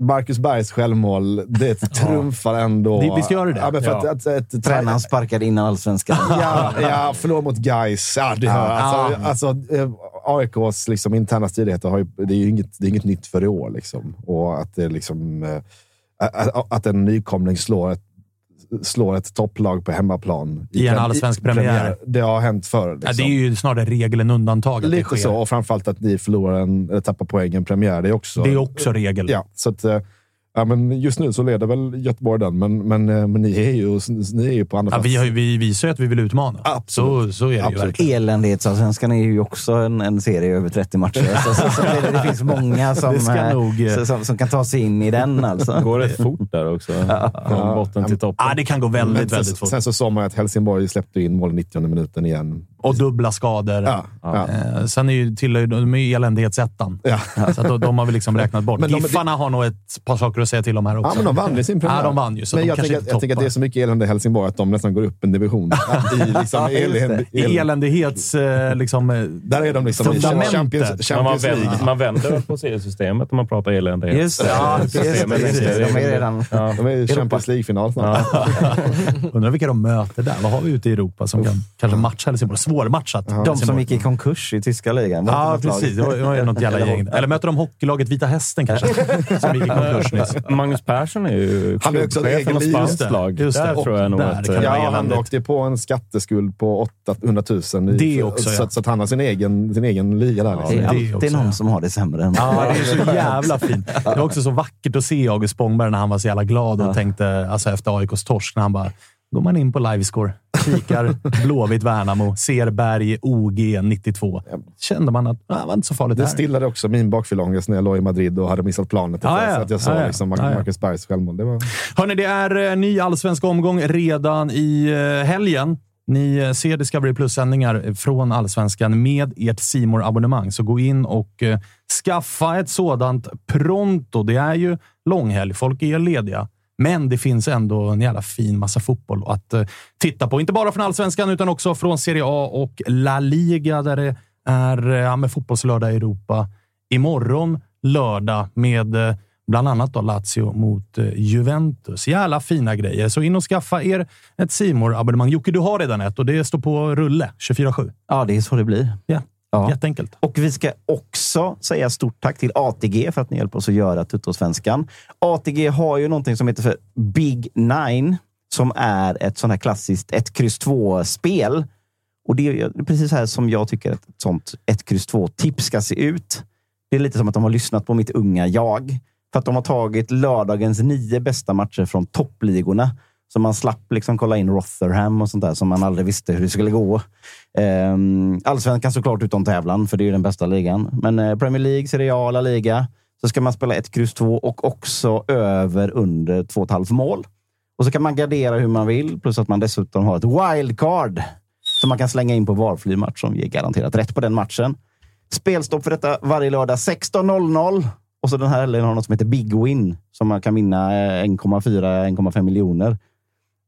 Marcus Bergs självmål, det trumfar ändå... Det- visst gör det det? Ja, men för Ja. att, att, att, Tränaren sparkade innan allsvenskan. Ja, ja förlor mot Gais. Ja, det hör. Ja. Alltså, alltså, eh, AIKs liksom, interna stridigheter har ju, det är ju inget, det är inget nytt för i år. Liksom. Och att, det liksom, eh, att, en nykomling slår ett, slår ett topplag på hemmaplan. I en prem- allsvensk premiär. Det har hänt förr. Ja, Liksom. det är ju snarare regel än undantag Lite så, och framförallt att ni förlorar en, eller tappar poäng i en premiär. Det är också, Det är också regel. Ja, så att, eh, ja, men just nu så leder väl Göteborg den, men, men, eh, men ni, är ju, ni är ju på andra Ja, plats. vi, har, ju- vi visar ju att vi vill utmana. Absolut. Så, så är det ju Absolut. verkligen. Eländighetsallsvenskan är ju också en, en serie över 30 matcher. Så, så, så det, det finns många som, Det ska eh, nog, eh, så, som, som kan ta sig in i den. Alltså. Går rätt fort där också. Från botten till toppen. Ja, det kan gå väldigt, Men väldigt sen, fort. sen så såg man ju att Helsingborg släppte in mål i 90 minuten igen. Och dubbla skador. Ja, ja. Eh, sen är ju, tillhör de är ju eländighetsettan. Ja. Så att de, de har vi liksom räknat bort. Men de- Giffarna har nog ett par saker att säga till om här också. Ja, men de vann ju sin premiär. Ja, de vann ju. Så men de jag, tänker, jag tänker att det är så mycket elände i Helsingborg att de nästan går upp en division. I liksom, elände, I eländighets... Eh, liksom, eh, Där är de liksom i Fundamentet. Champions, Men man, Champions League. vänder, man vänder på seriesystemet om man pratar eländighet. Just det. Ja, Just det, systemet är- De är redan... Ja. De är i Champions League-final snart. undrar vilka de möter där. Vad har vi ute i Europa som kan kanske matcha Helsingborg? Svårmatchat. De som gick i konkurs i tyska ligan. Ja, precis. Det var, det var ju något jävla gäng. Eller möter de hockeylaget Vita Hästen kanske? Som gick i konkurs nyss. Magnus Persson är ju Han är också en klubbchef för egen något liga. spanskt lag. Just det. Där Och tror jag nog att... eh, Ja, han åkte på en skatteskuld på 800 000. I, Det också, så, ja. så att han har sin egen, sin egen liga där. Det Liksom. är det alltid också, någon ja. som har det sämre än Ja, det är så jävla fint. Det var också så vackert att se August Spångberg när han var så jävla glad och tänkte, alltså efter AIKs torsk, när han bara går man in på Livescore, kikar Blåvitt Värnamo, ser Berg OG 92. Kände man att ah, det var inte så farligt Det här. stillade också min bakfylleångest när jag låg i Madrid och hade missat planet. Ja, ja. Så att jag såg ja. liksom ja. Marcus Bergs självmål. Det var... Hörni, det är eh, ny allsvensk omgång redan i eh, helgen. Ni eh, ser Discovery Plus-sändningar från Allsvenskan med ert simor abonnemang så gå in och skaffa ett sådant pronto. Det är ju långhelg. Folk är lediga. Men det finns ändå en jävla fin massa fotboll att eh, titta på. Inte bara från Allsvenskan, utan också från Serie A och La Liga, där det är eh, ja, med fotbollslördag i Europa. Imorgon lördag med eh, bland annat då Lazio mot Juventus. Jävla fina grejer. Så in och skaffa er ett simor abonnemang Jocke, du har redan ett och det står på rulle 24-7. Ja, det är så det blir. Ja. Ja. Jätteenkelt. Och vi ska också säga stort tack till ATG för att ni hjälper oss att göra Tuttosvenskan. ATG har ju någonting som heter för Big Nine, som är ett sånt här klassiskt 1, X 2-spel. Och det är precis här som jag tycker att ett sånt 1, X 2-tips ska se ut. Det är lite som att de har lyssnat på mitt unga jag. För att de har tagit lördagens nio bästa matcher från toppligorna. Så man slapp liksom kolla in Rotherham och sånt där som man aldrig visste hur det skulle gå. Ehm, Allsvenskan såklart utom tävlan, för det är ju den bästa ligan. Men eh, Premier League, Serie A, La Liga. Så ska man spela 1, kryss 2 och också över under 2,5 mål. Och så kan man gardera hur man vill, plus att man dessutom har ett wildcard som man kan slänga in på valfri match som ger garanterat rätt på den matchen. Spelstopp för detta varje lördag 16.00. Och så den här helgen har något som heter Big Win som man kan vinna eh, 1,4-1,5 miljoner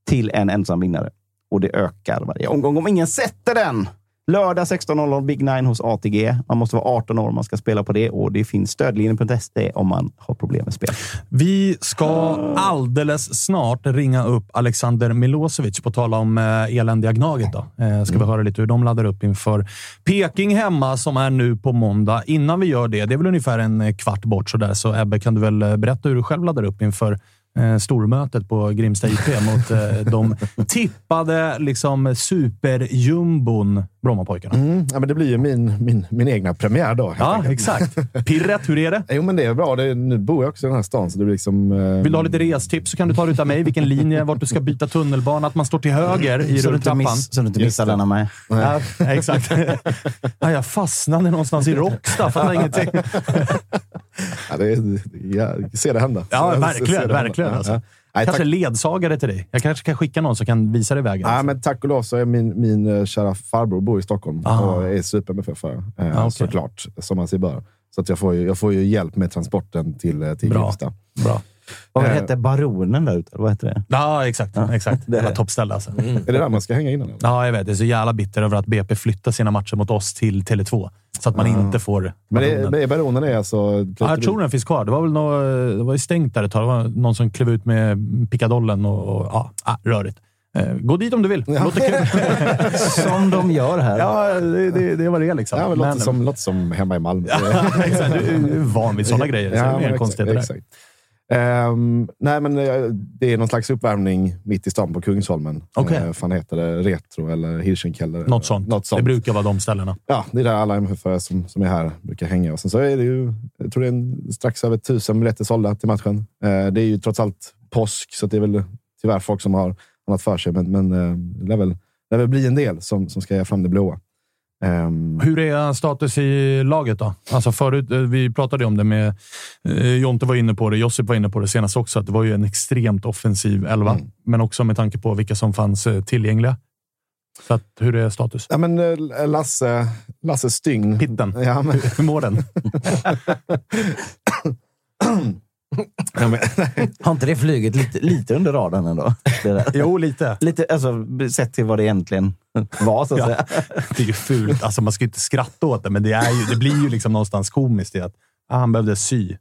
till en ensam vinnare. Och det ökar varje omgång om ingen sätter den. Lördag 16.00 Big Nine hos ATG. Man måste vara 18 år om man ska spela på det och det finns stödlinjen.se om man har problem med spel. Vi ska alldeles snart ringa upp Alexander Milosevic på tala om eh, eländiga Gnaget. Då. Eh, ska vi höra lite hur de laddar upp inför Peking hemma som är nu på måndag. Innan vi gör det, det är väl ungefär en eh, kvart bort så där. Så Ebbe, kan du väl berätta hur du själv laddar upp inför eh, stormötet på Grimsta IP mot eh, de tippade liksom, superjumbon Brommapojkarna? Mm, ja, men det blir ju min, min, min egna premiär då. Ja, enkelt. exakt. Pirret, hur är det? Jo, men det är bra. Det är, nu bor jag också i den här stan, så det blir liksom... Eh, Vill du ha lite restips så kan du ta det utav mig. Vilken linje, vart du ska byta tunnelbana, att man står till höger i Så rulltrappan. miss, så du inte missar den av mig. Ja, exakt. Ja, jag fastnade någonstans i Råcksta. Fattar ingenting. ja, det är, jag ser det hända. Ja, verkligen. verkligen Ja, alltså. Nej, Kanske tack, ledsagare till dig. Jag kanske kan skicka någon som kan visa dig vägen. ja, men tack och lov så är min, min eh, kära farbror bor i Stockholm Ah. och är super mff eh, Ah, okej. Såklart, som man sig bör. Så att jag, får ju, jag får ju hjälp med transporten till, eh, till Bra. Grimsta. Bra. Vad Eh. hette Baronen där ute? Vad heter det? Ja, exakt. exakt. det är det. toppställe alltså. Är det där man ska hänga innan? Eller? Ja, jag vet. Jag är så jävla bitter över att BP flyttar sina matcher mot oss till Tele2. Så att man inte får Men det, Baronen. men Baronen är alltså... Ja, jag tror den finns kvar. Det var väl nå, det var ju stängt där ett tag. Det var någon som klev ut med pickadollen och, och ja, ah, rörigt. Eh, gå dit om du vill. Låter kul. Som de gör här. ja, det, det, det var det liksom. Ja, men låter, som, låter som hemma i Malmö. exakt. Du är van vid sådana grejer. Så det är men mer exakt, konstigt det där. exakt. Ehm, nej, men eh, det är någon slags uppvärmning mitt i stan på Kungsholmen. Okej. Eh, fan heter det? Retro eller Hirschenkeller? Något sånt. Något sånt. Det brukar vara de ställena. Ja, det är där alla MFF som, som är här brukar hänga. Och sen så är det ju, jag tror det är en, strax över tusen biljetter sålda till matchen. Eh, det är ju trots allt påsk, så det är väl tyvärr folk som har annat för sig. Men, men eh, det lär väl, det väl bli en del som, som ska ge fram det blåa. Ehm, Hur är status i laget då? Alltså förut, eh, vi pratade om det med... Eh, Jonte var inne på det, Josip var inne på det senast också, att det var ju en extremt offensiv elva. Mm. Men också med tanke på vilka som fanns eh, tillgängliga. Så att, hur är status? Ja, men Lasse, Lasse Styng. Pitten. Ja, men, Hur mår den? Ja, men, Har inte det flugit lite, lite under radarn ändå? Jo, lite. Lite, alltså, sett till vad det egentligen var, så att Ja. säga. Det är ju fult. Alltså, man ska ju inte skratta åt det, men det, är ju, det blir ju liksom någonstans komiskt i att ah, han behövde sy.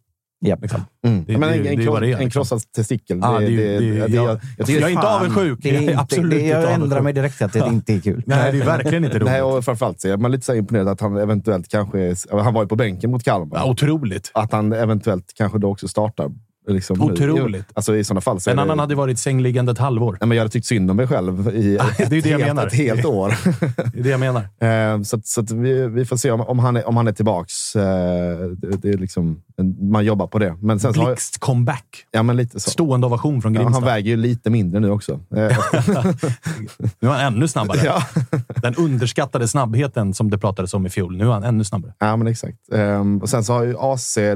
Japp. Liksom. mm. Det- Ja, men det- en, det det liksom. krossad testikel. Det, det det, det det, jag- är inte avundsjuk. Det är inte, absolut det, jag ändrar mig direkt till att det inte är kul. Nej, det är verkligen inte roligt. Nej, och framförallt så är man lite så imponerad att han eventuellt kanske... Han var ju på bänken mot Kalmar. Ja, otroligt. Att han eventuellt kanske då också startar. Liksom. Otroligt. Alltså i sådana fall så En annan det, hade varit sängliggande ett halvår. Nej, men jag hade tyckt synd om mig själv i det är ett, jag helt, menar. ett helt år. Det är det jag menar. Eh, så så vi, vi får se om, om, han, är, om han är tillbaks. Eh, det, det är liksom, man jobbar på det. Men sen så har, Blixt comeback. ja, men lite så. Stående ovation från Ja, Grimsta. han väger ju lite mindre nu också. Eh, Nu är han ännu snabbare. ja. Den underskattade snabbheten som det pratades om i fjol. Nu är han ännu snabbare. ja, men exakt. Ehm, och sen så har ju AC, äh,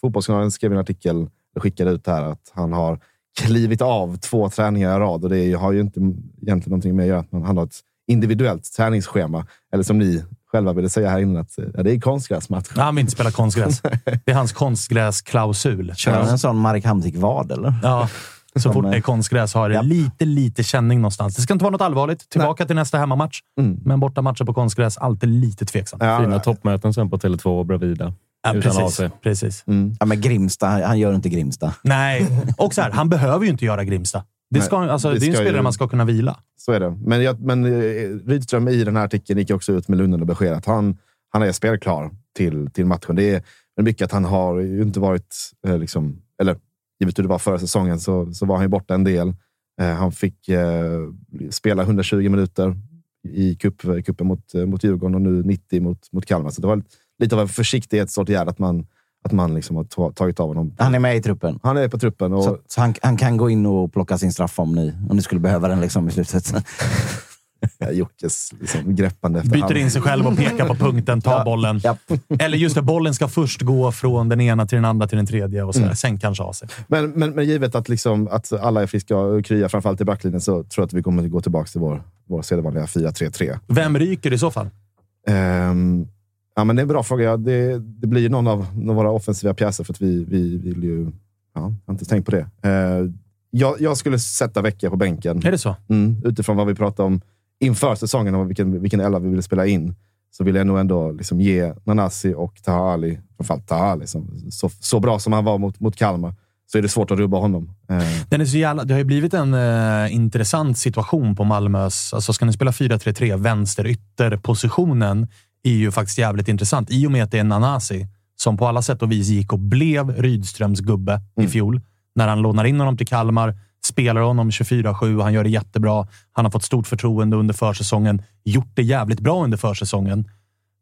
Fotbollskanalen skrev en artikel och skickade ut här att han har klivit av två träningar i rad och det har ju inte egentligen någonting med att göra att man, han har ett individuellt träningsschema. Eller som ni själva ville säga här innan, att ja, det är konstgräsmatch. Nej, Han vill inte spela konstgräs. Det är hans konstgräsklausul. Kör han en sån Marek Hamsik-vad, eller? Ja. Så fort det är konstgräs har det Japp. lite, lite känning någonstans. Det ska inte vara något allvarligt. Tillbaka till nästa hemmamatch. Mm. Men borta matcher på konstgräs, alltid lite tveksam. Ja, Fina ja. toppmöten sen på Tele2 och Bravida. Ja, utan precis. AC. precis. Mm. Ja, men Grimsta, han, han gör inte Grimsta. Nej, och så här, han behöver ju inte göra Grimsta. Det, ska, Nej, alltså, det det är en spelare ju- man ska kunna vila. Så är det. Men, jag, men eh, Rydström i den här artikeln gick också ut med lugnande besked att han, han är spelklar till, till matchen. Det är men mycket att han har ju inte varit, eh, liksom, eller givet hur det var förra säsongen, så, så var han ju borta en del. Eh, han fick eh, spela 120 minuter i cup, cupen mot, eh, mot Djurgården och nu 90 mot, mot Kalmar. Så det var lite av en försiktighetsåtgärd att man, att man liksom har ta- tagit av honom. Han är med i truppen. Han är på truppen. Och, Så, så han, han kan gå in och plocka sin straff om ni, om ni skulle behöva den liksom, i slutet. Ja, Jockes liksom, greppande efter Byter hand. in sig själv och pekar på punkten, tar bollen. Japp. Eller just det, bollen ska först gå från den ena till den andra till den tredje och så. Mm. sen kanske AC. Men, men, men givet att, liksom, att alla är friska och krya, framförallt i backlinjen, så tror jag att vi kommer att gå tillbaka till vår, vår sedvanliga 4-3-3. Vem ryker i så fall? Ehm, ja, men det är en bra fråga. Det, det blir någon av, våra offensiva pjäser för att vi, vi vill ju... Ja, jag har inte tänkt på det. Ehm, jag, jag skulle sätta Vecchia på bänken. Är det så? Mm, utifrån vad vi pratade om inför säsongen och vilken, vilken elva vi ville spela in, så vill jag nog ändå liksom ge Nanasi och Taha Ali, framförallt Taha Ali, som, så, så bra som han var mot, mot Kalmar, så är det svårt att rubba honom. Eh, Den är så jävla, det har ju blivit en eh, intressant situation på Malmös... Alltså ska ni spela 4-3-3, vänsterytterpositionen är ju faktiskt jävligt intressant i och med att det är Nanasi som på alla sätt och vis gick och blev Rydströms gubbe i fjol. När han lånar in honom till Kalmar, spelar honom 24-7, han gör det jättebra. Han har fått stort förtroende under försäsongen, gjort det jävligt bra under försäsongen.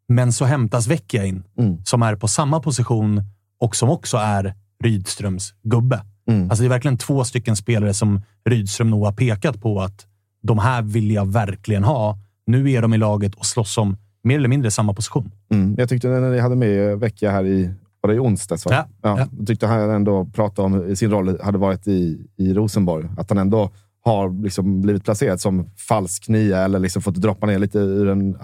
Men så hämtas Vecchia in, Mm. som är på samma position och som också är Rydströms gubbe. Mm. Alltså det är verkligen två stycken spelare som Rydström nog har pekat på att de här vill jag verkligen ha. Nu är de i laget och slåss om mer eller mindre samma position. Mm. Jag tyckte när ni hade med Vecchia här i, var det i onsdags? Va? Ja, ja. Jag tyckte han ändå pratade om sin roll hade varit i, i Rosenborg. Att han ändå har liksom blivit placerad som falsk nia eller liksom fått droppa ner lite ur en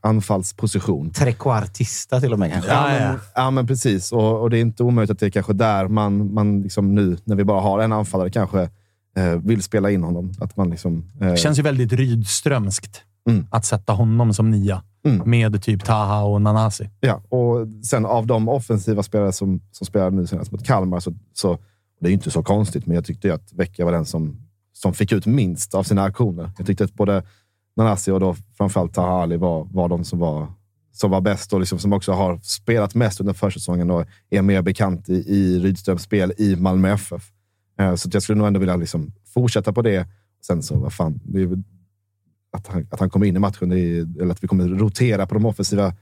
anfallsposition. Trequartista till och med kanske. Ja, ja. men, ja, men precis. Och, och det är inte omöjligt att det är kanske där man, man liksom nu, när vi bara har en anfallare, kanske eh, vill spela in honom. Att man liksom, eh, Det känns ju väldigt Rydströmskt Mm. att sätta honom som nia Mm. med typ Taha och Nanasi. Ja, och sen av de offensiva spelare som, som spelade nu senast mot Kalmar, så, så det är ju inte så konstigt, men jag tyckte att Vecchia var den som, som fick ut minst av sina aktioner. Jag tyckte att både Nanasi och då framförallt Taha Ali var, var de som var, som var bäst och liksom som också har spelat mest under försäsongen och är mer bekant i, i Rydströms spel i Malmö FF. Eh, Så jag skulle nog ändå vilja liksom fortsätta på det. Sen så, vad fan, det är att han, att han kommer in i matchen, är, eller att vi kommer rotera på de offensiva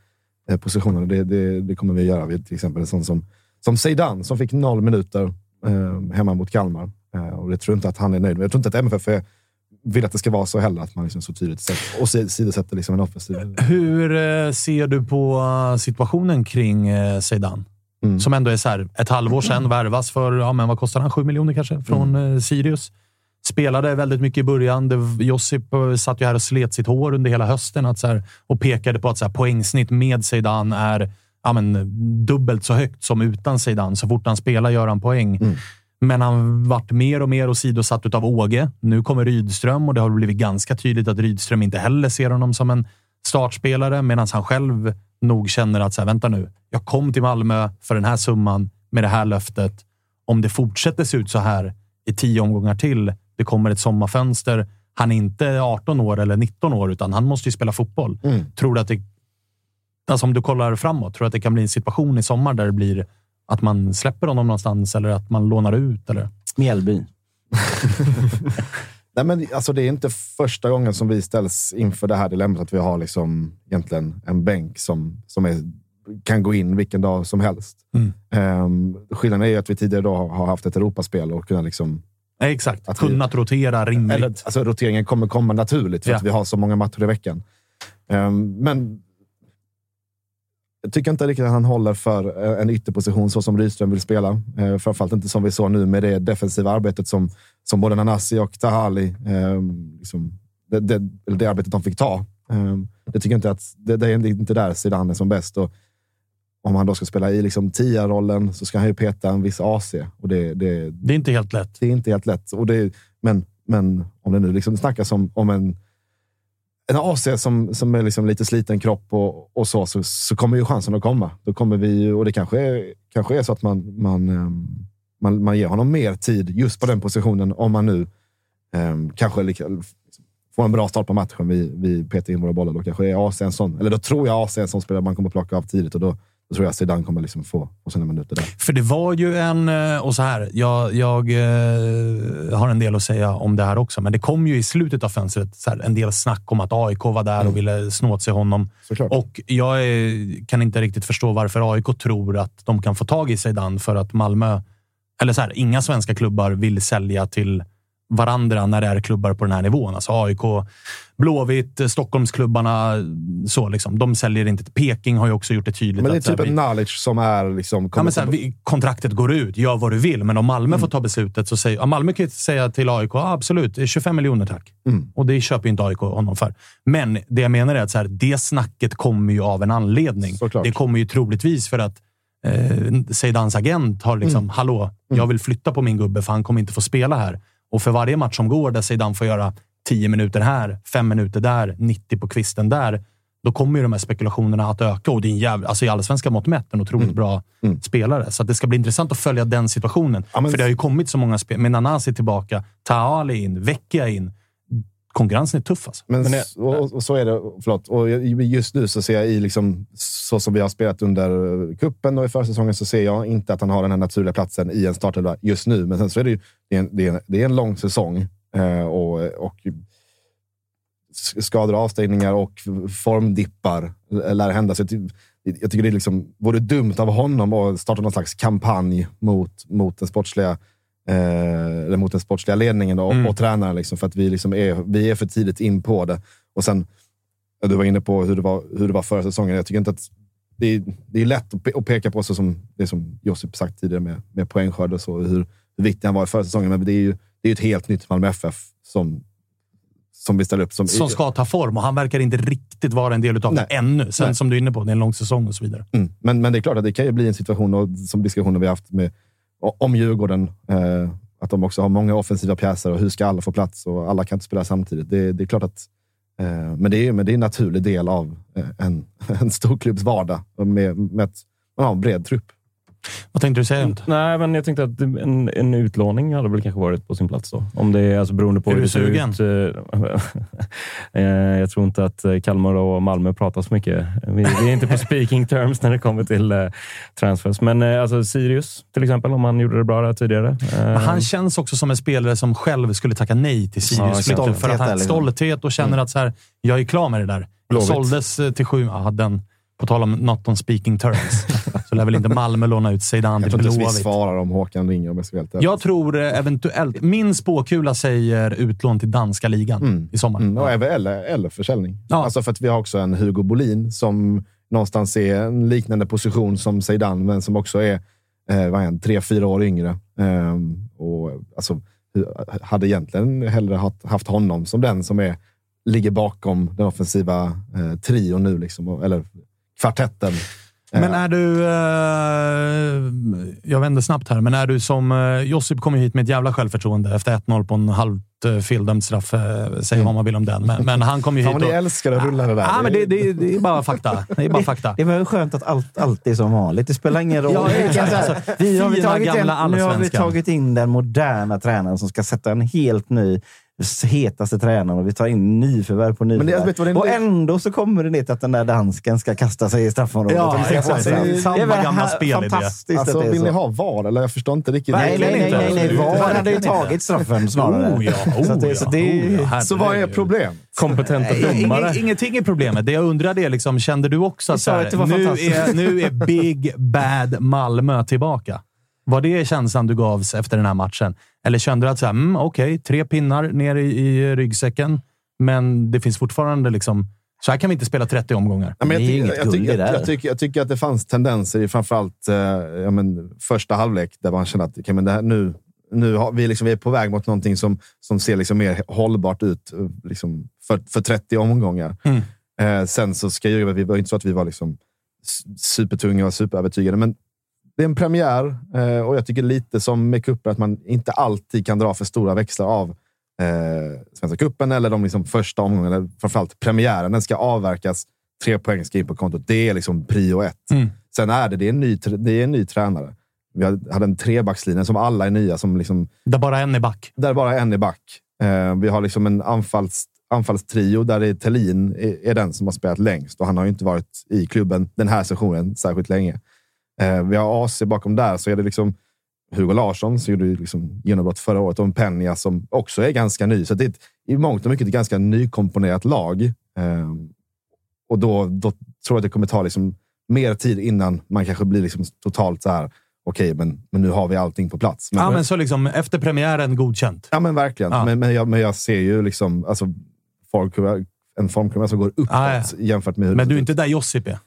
eh, positionerna. Det, det, det kommer vi göra. Vi, till exempel en sån som, som Zeidan som fick noll minuter eh, hemma mot Kalmar. Eh, och det tror jag inte att han är nöjd med. Jag tror inte att MFF är, vill att det ska vara så heller, att man liksom så tydligt sätter, och si- sidosätter liksom en offensiv. Hur eh, ser du på eh, situationen kring eh, Zeidan? Mm. Som ändå är så här, ett halvår sedan värvas för, ja, men vad kostar han? 7 miljoner kanske? Från Mm. Sirius. Spelade väldigt mycket i början. Det, Josip eh, satt ju här och slet sitt hår under hela hösten att så här, och pekade på att så här, poängsnitt med Zeidan är ja, men, dubbelt så högt som utan Zeidan. Så fort han spelar gör han poäng. Mm. Men han vart mer och mer åsidosatt av Åge. Nu kommer Rydström och det har blivit ganska tydligt att Rydström inte heller ser honom som en startspelare, medan han själv nog känner att så här, vänta nu, jag kom till Malmö för den här summan med det här löftet. Om det fortsätter se ut så här i tio omgångar till, det kommer ett sommarfönster. Han är inte 18 år eller 19 år, utan han måste ju spela fotboll. Mm. Tror du att det... Alltså om du kollar framåt, tror du att det kan bli en situation i sommar där det blir att man släpper honom någonstans eller att man lånar ut? Eller? Mjällby. Nej, men alltså, det är inte första gången som vi ställs inför det här dilemmat att vi har liksom egentligen en bänk som, som är, kan gå in vilken dag som helst. Mm. Um, skillnaden är ju att vi tidigare då har haft ett Europaspel och kunnat liksom... Nej, exakt. Att vi- Kunnat rotera rimligt. Eller, alltså, roteringen kommer komma naturligt för Ja. att vi har så många matcher i veckan. Um, men jag tycker inte riktigt att han håller för eh, en ytterposition så som Rydström vill spela. Uh, framförallt inte som vi såg nu med det defensiva arbetet som, som både Nanasi och Tahali, um, liksom, det, det, det arbetet de fick ta. Um, det tycker jag inte att det, det är inte där Zidane är som bäst. Och om han då ska spela i liksom tia-rollen så ska han ju peta en viss AC. Och det, det, Det är inte helt lätt. det är inte helt lätt. Och det, men, men om det nu liksom snackas om, om en, en AC som, som är liksom lite sliten kropp och, och så, så, så kommer ju chansen att komma. Då kommer vi, och det kanske är, kanske är så att man, man, ehm, man, man ger honom mer tid just på den positionen om man nu um, kanske lika, får en bra start på matchen. Vi, vi petar in våra bollar. Då kanske är AC en sån, eller då tror jag AC är en sån spelare man kommer plocka av tidigt och då, då tror jag Zidane kommer liksom få, få sina minuter där. För det var ju en... eh, Och så här, jag, jag eh, har en del att säga om det här också, men det kom ju i slutet av fönstret så här, en del snack om att AIK var där och ville snå åt sig honom. Såklart. Och jag är, kan inte riktigt förstå varför AIK tror att de kan få tag i Zeidan för att Malmö... Eller så här, inga svenska klubbar vill sälja till varandra när det är klubbar på den här nivån. Alltså AIK, Blåvitt, eh, Stockholmsklubbarna. Så liksom. De säljer inte. till Peking har ju också gjort det tydligt. Men det är typ vi- en knowledge som är liksom... Ja, men så här, vi, kontraktet går ut, gör vad du vill. Men om Malmö Mm. får ta beslutet så säger ja, Malmö kan ju säga till AIK, ah, absolut, 25 miljoner tack. Mm. Och det köper ju inte AIK honom för. Men det jag menar är att så här, det snacket kommer ju av en anledning. Såklart. Det kommer ju troligtvis för att eh, agent har liksom, Mm. hallå, jag vill flytta på min gubbe för han kommer inte få spela här. Och för varje match som går där Seydan får göra 10 minuter här, 5 minuter där, 90 på kvisten där, då kommer ju de här spekulationerna att öka. Och det är en jävla, alltså i allsvenska mått mätt en otroligt bra spelare. Så det ska bli intressant att följa den situationen. Ja, men- För det har ju kommit så många spel. Med Nanasi tillbaka, Taali in, Vecchia in. Konkurrensen är tuff alltså. Men, Men och, och så är det. Förlåt. Och just nu så ser jag i, liksom, så som vi har spelat under eh, kuppen och i försäsongen, så ser jag inte att han har den här naturliga platsen i en startelva just nu. Men sen så är det ju det är en, det är en, det är en lång säsong eh, och, och skador och avstängningar och formdippar lär hända. Så jag, ty- jag tycker det är liksom, vore dumt av honom att starta någon slags kampanj mot, mot den sportsliga eh, eller mot den sportsliga ledningen då, och, Mm. och tränaren. Liksom, för att vi, liksom är, vi är för tidigt in på det. Och sen, du var inne på hur det var, hur det var förra säsongen. Jag tycker inte att det är, det är lätt att, pe- att peka på, så som, det som Josip sagt tidigare med, med poängskörd och så, hur, hur viktig han var i förra säsongen. Men det är ju det är ett helt nytt Malmö FF som, som vi ställer upp. Som, Som ska ta form och han verkar inte riktigt vara en del av det ännu. Sen Nej. som du är inne på, det är en lång säsong och så vidare. Mm. Men, men det är klart att det kan ju bli en situation, och, som diskussioner vi haft med, om Djurgården, eh, att de också har många offensiva pjäser och hur ska alla få plats? Och alla kan inte spela samtidigt. Det, det är klart att eh, men, det är, men det är en naturlig del av eh, en, en stor klubbs vardag med, med ett, man har en bred trupp. Vad tänkte du säga? Nej, men jag tänkte att en, en utlåning hade väl kanske varit på sin plats då. Om det är alltså beroende på Är hur du det ser sugen? ut. Eh, Jag tror inte att eh, Kalmar och Malmö pratar så mycket. Vi, vi är inte på speaking terms när det kommer till eh, transfers. Men eh, alltså Sirius till exempel, om han gjorde det bra där tidigare. Eh, Men han känns också som en spelare som själv skulle tacka nej till Ja, Sirius flytten. stolthet för att han liksom. stolthet och känner att så här, jag är klar med det där. Blåvitt. såldes eh, till sju... Ja, den, på tal om not on speaking terms, så lär väl inte Malmö låna ut Zeidan Jag till tror inte vi Blåvitt. svarar om Håkan ringer om jag ska vara. Jag tror eh, eventuellt... Min spåkula säger utlån till danska ligan Mm. i sommar. Mm, och även- eller, eller försäljning. Ja. Alltså för att vi har också en Hugo Bolin som någonstans är en liknande position som Zeidan, men som också är eh, vad är han, tre, fyra år yngre. Ehm, och, alltså, hade egentligen hellre haft, haft honom som den som är, ligger bakom den offensiva eh, trion nu, liksom, eller kvartetten. Men är du... Eh, jag vänder snabbt här, men är du som... Eh, Josip kom hit med ett jävla självförtroende efter 1-0 på en halvt eh, feldömd straff. Eh, säg vad man vill om den, men, men han kom ju hit vad ni och... älskar att rulla det där. Ja, men det, det, det är bara fakta. Det är bara fakta. Det var ju skönt att allt, allt är som vanligt. Det spelar ingen roll. Ja. Alltså, vi har vi tagit in, nu har vi tagit in den moderna tränaren som ska sätta en helt ny hetaste tränaren och vi tar in nyförvärv på Men det- nyförvärv. vet du vad det- och ändå så kommer det ner till att den där dansken ska kasta sig i straffområdet. Ja, få exakt. straff. Det är samma gamla här- spelidé. Fantastiskt Alltså, att det är vill ni ha VAR? Eller jag förstår inte riktigt. Nej, nej, nej, nej, nej. VAR hade ju tagit straffen snarare. Oh ja, oh så att det, så det, ja, oh ja, Så vad är problemet? Kompetenta domare. ing- Ingenting är problemet. Det jag undrar är, liksom, kände du också att att här, det var nu, är, nu är Big Bad Malmö tillbaka? Var det känslan du gavs efter den här matchen? Eller kände du att så här, mm, okej, tre pinnar ner i, i ryggsäcken, men det finns fortfarande liksom... Så här kan vi inte spela 30 omgångar. Ja, men Det är jag, inget tycker, jag, guld det här. jag, tycker, jag tycker att det fanns tendenser i framförallt eh, ja, men, första halvlek där man kände att okay, men det här, nu, nu har vi, liksom, vi är på väg mot någonting som, som ser liksom mer hållbart ut eh, liksom, för, för 30 omgångar. Mm. Eh, sen så ska jag, vi var inte så att vi var liksom supertunga och superövertygade, men det är en premiär eh, och jag tycker lite som med cupen att man inte alltid kan dra för stora växlar av eh, Svenska cupen eller de liksom första omgångarna, eller framförallt premiären. Den ska avverkas. Tre poäng ska in på kontot. Det är liksom prio ett. Mm. Sen är det, det är en ny, det är en ny tränare. Vi hade en trebackslinje som alla är nya, som liksom, Där bara en är back. där bara en är back. Eh, vi har liksom en anfalls, anfallstrio där det är är, är den som har spelat längst och han har ju inte varit i klubben den här sessionen särskilt länge. Eh, vi har AC bakom där, så är det liksom Hugo Larsson som gjorde liksom genombrott förra året och en Peña som också är ganska ny. Så det är ett, i mångt och mycket ett ganska nykomponerat lag. Eh, och då, då tror jag att det kommer ta liksom mer tid innan man kanske blir liksom totalt så här. Okej, men, men nu har vi allting på plats. Ja, men så liksom, efter premiären godkänt. Ja, men verkligen. Ja. Men, men, jag, men jag ser ju liksom alltså, formkurva, en formkurva som går uppåt Ja, ja. jämfört med hur Men du är inte där Josip är.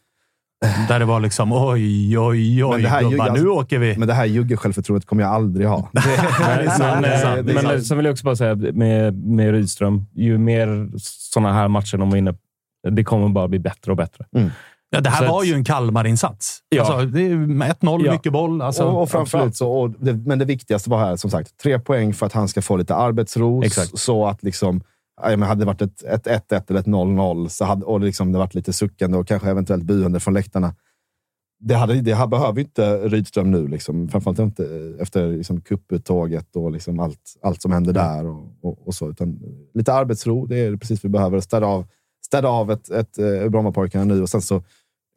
Där det var liksom oj, oj, oj, här gubbar, ganska- nu åker vi. Men det här jugge-självförtroendet kommer jag aldrig ha. Men, det sant, sen vill jag också bara säga med, med Rydström, ju mer sådana här matcher de var inne det kommer bara bli bättre och bättre. Ja, det här Så var att- ju en Kalmar-insats. Ja. Alltså, det är ju 1-0, Ja. mycket boll. Alltså, och, och framförallt så, och det, men det viktigaste var här, som sagt, tre poäng för att han ska få lite arbetsro. Exakt. Så att liksom, men hade det varit ett ett 1-1 eller ett 0-0 så hade, och liksom det varit lite suckande och kanske eventuellt buande från läktarna. Det, hade, det här behöver inte Rydström nu. Liksom. Framförallt inte efter liksom, kupputtåget och liksom allt, allt som hände där. Och, och, och så. Utan lite arbetsro, det är precis vad vi behöver. Städa av, städa av ett, ett, ett Brommapojkarna nu och sen så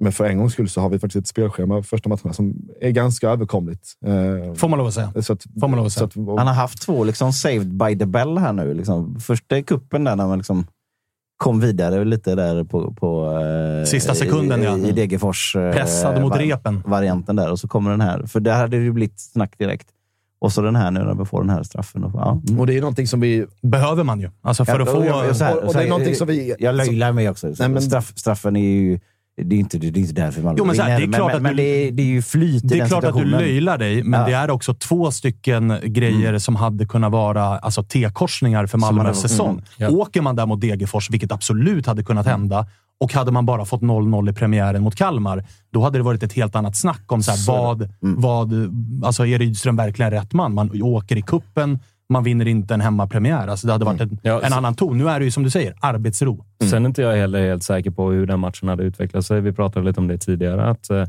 men för en gångs skull så har vi faktiskt ett spelschema första matcherna som är ganska överkomligt. Eh, Får man lov att säga. så att, Får man lov att så säga. att, Han har haft två liksom saved by the bell här nu. Liksom. Första kuppen där när man liksom kom vidare lite där på, på eh, Sista sekunden, i, ja. i Degerfors. eh, Pressad mot var- repen. Varianten där och så kommer den här. För där hade det ju blivit snack direkt. Och så den här nu när vi får den här straffen. Och, ja. och det är någonting som vi... Behöver man ju. Alltså för Ja, att få... och jag- så här- och- och det är någonting som vi- Jag löjlar mig också. Nej, men- Straff, straffen är ju... Det är inte, det är inte därför man Jo, men så här, det är vinner, klart men, att men du- det, är, det är ju flyt i Det är klart att du löjlar dig, men Ja. det är också två stycken grejer som hade kunnat vara alltså, T-korsningar för Malmös säsong. mm, ja. Åker man där mot Degerfors, vilket absolut hade kunnat hända, och hade man bara fått 0-0 i premiären mot Kalmar, då hade det varit ett helt annat snack om så här, Så vad, vad... Alltså, är Rydström verkligen rätt man? Man åker i kuppen man vinner inte en hemmapremiär. Alltså, det hade varit en, Ja, en annan ton. Nu är det ju som du säger, arbetsro. Sen är inte jag heller helt säker på hur den matchen hade utvecklat sig. Vi pratade lite om det tidigare. Att, eh,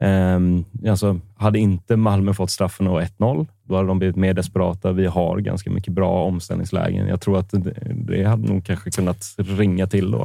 ehm, alltså, hade inte Malmö fått straffen och 1-0, då hade de blivit mer desperata. Vi har ganska mycket bra omställningslägen. Jag tror att det, det hade nog kanske kunnat ringa till då.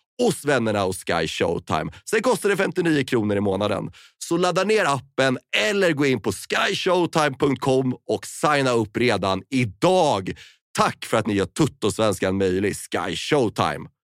hos vännerna hos Sky Showtime. Sen kostar det 59 kronor i månaden. Så ladda ner appen eller gå in på skyshowtime.com och signa upp redan idag. Tack för att ni gör Tuttosvenskan möjlig, Sky Showtime.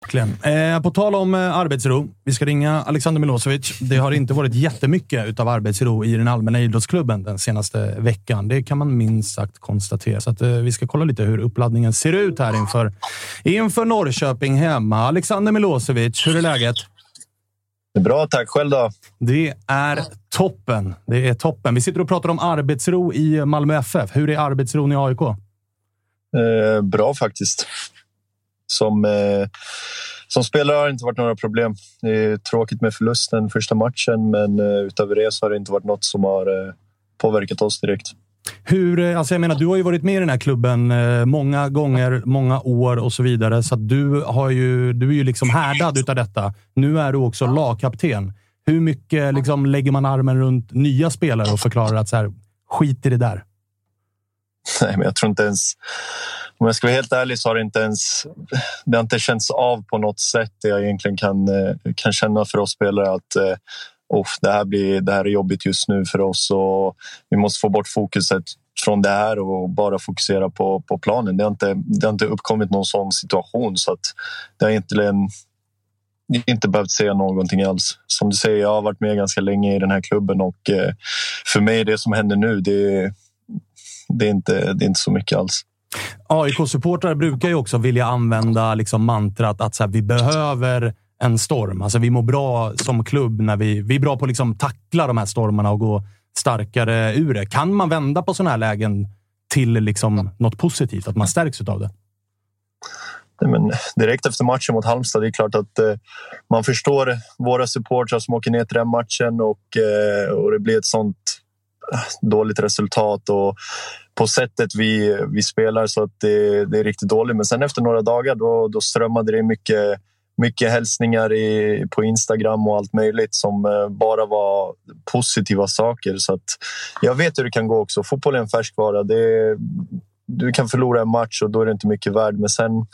Verkligen. Eh, på tal om eh, arbetsro. Vi ska ringa Alexander Milosevic. Det har inte varit jättemycket av arbetsro i den allmänna idrottsklubben den senaste veckan. Det kan man minst sagt konstatera. Så att, eh, vi ska kolla lite hur uppladdningen ser ut här inför, inför Norrköping hemma. Alexander Milosevic, hur är läget? Det är bra, tack. Själv då? Det är toppen. Det är toppen. Vi sitter och pratar om arbetsro i Malmö FF. Hur är arbetsron i AIK? Eh, bra faktiskt. Som, eh, som spelare har det inte varit några problem. Det är tråkigt med förlusten första matchen, men eh, utöver det så har det inte varit något som har eh, påverkat oss direkt. Hur, eh, alltså jag menar, du har ju varit med i den här klubben eh, många gånger, många år och så vidare. Så du, har ju, du är ju liksom härdad utav detta. Nu är du också lagkapten. Hur mycket liksom, lägger man armen runt nya spelare och förklarar att så här, skit i det där? Nej, men jag tror inte ens... Om jag ska vara helt ärlig så har det inte ens... Det har inte känts av på något sätt. Det jag egentligen kan, eh, kan känna för oss spelare att oh, det, här blir, det här är jobbigt just nu för oss och vi måste få bort fokuset från det här och bara fokusera på, på planen. Det har, inte, det har inte uppkommit någon sån situation så att det har egentligen inte behövt säga någonting alls. Som du säger, jag har varit med ganska länge i den här klubben och eh, för mig det som händer nu, det, det, är, inte, det är inte så mycket alls. AIK-supportrar brukar ju också vilja använda liksom mantrat att så här, vi behöver en storm. Alltså, vi mår bra som klubb när vi, vi är bra på att liksom tackla de här stormarna och gå starkare ur det. Kan man vända på sådana här lägen till liksom något positivt? Att man stärks av det? men direkt efter matchen mot Halmstad, det är klart att eh, man förstår våra supportrar som åker ner till den matchen och, eh, och det blir ett sånt eh, dåligt resultat och på sättet vi, vi spelar så att det, det är riktigt dåligt. Men sen efter några dagar då, då strömmade det mycket, mycket hälsningar i, på Instagram och allt möjligt som eh, bara var positiva saker. Så att jag vet hur det kan gå också. Fotboll är en färskvara. Det, du kan förlora en match och då är det inte mycket värd. Men sen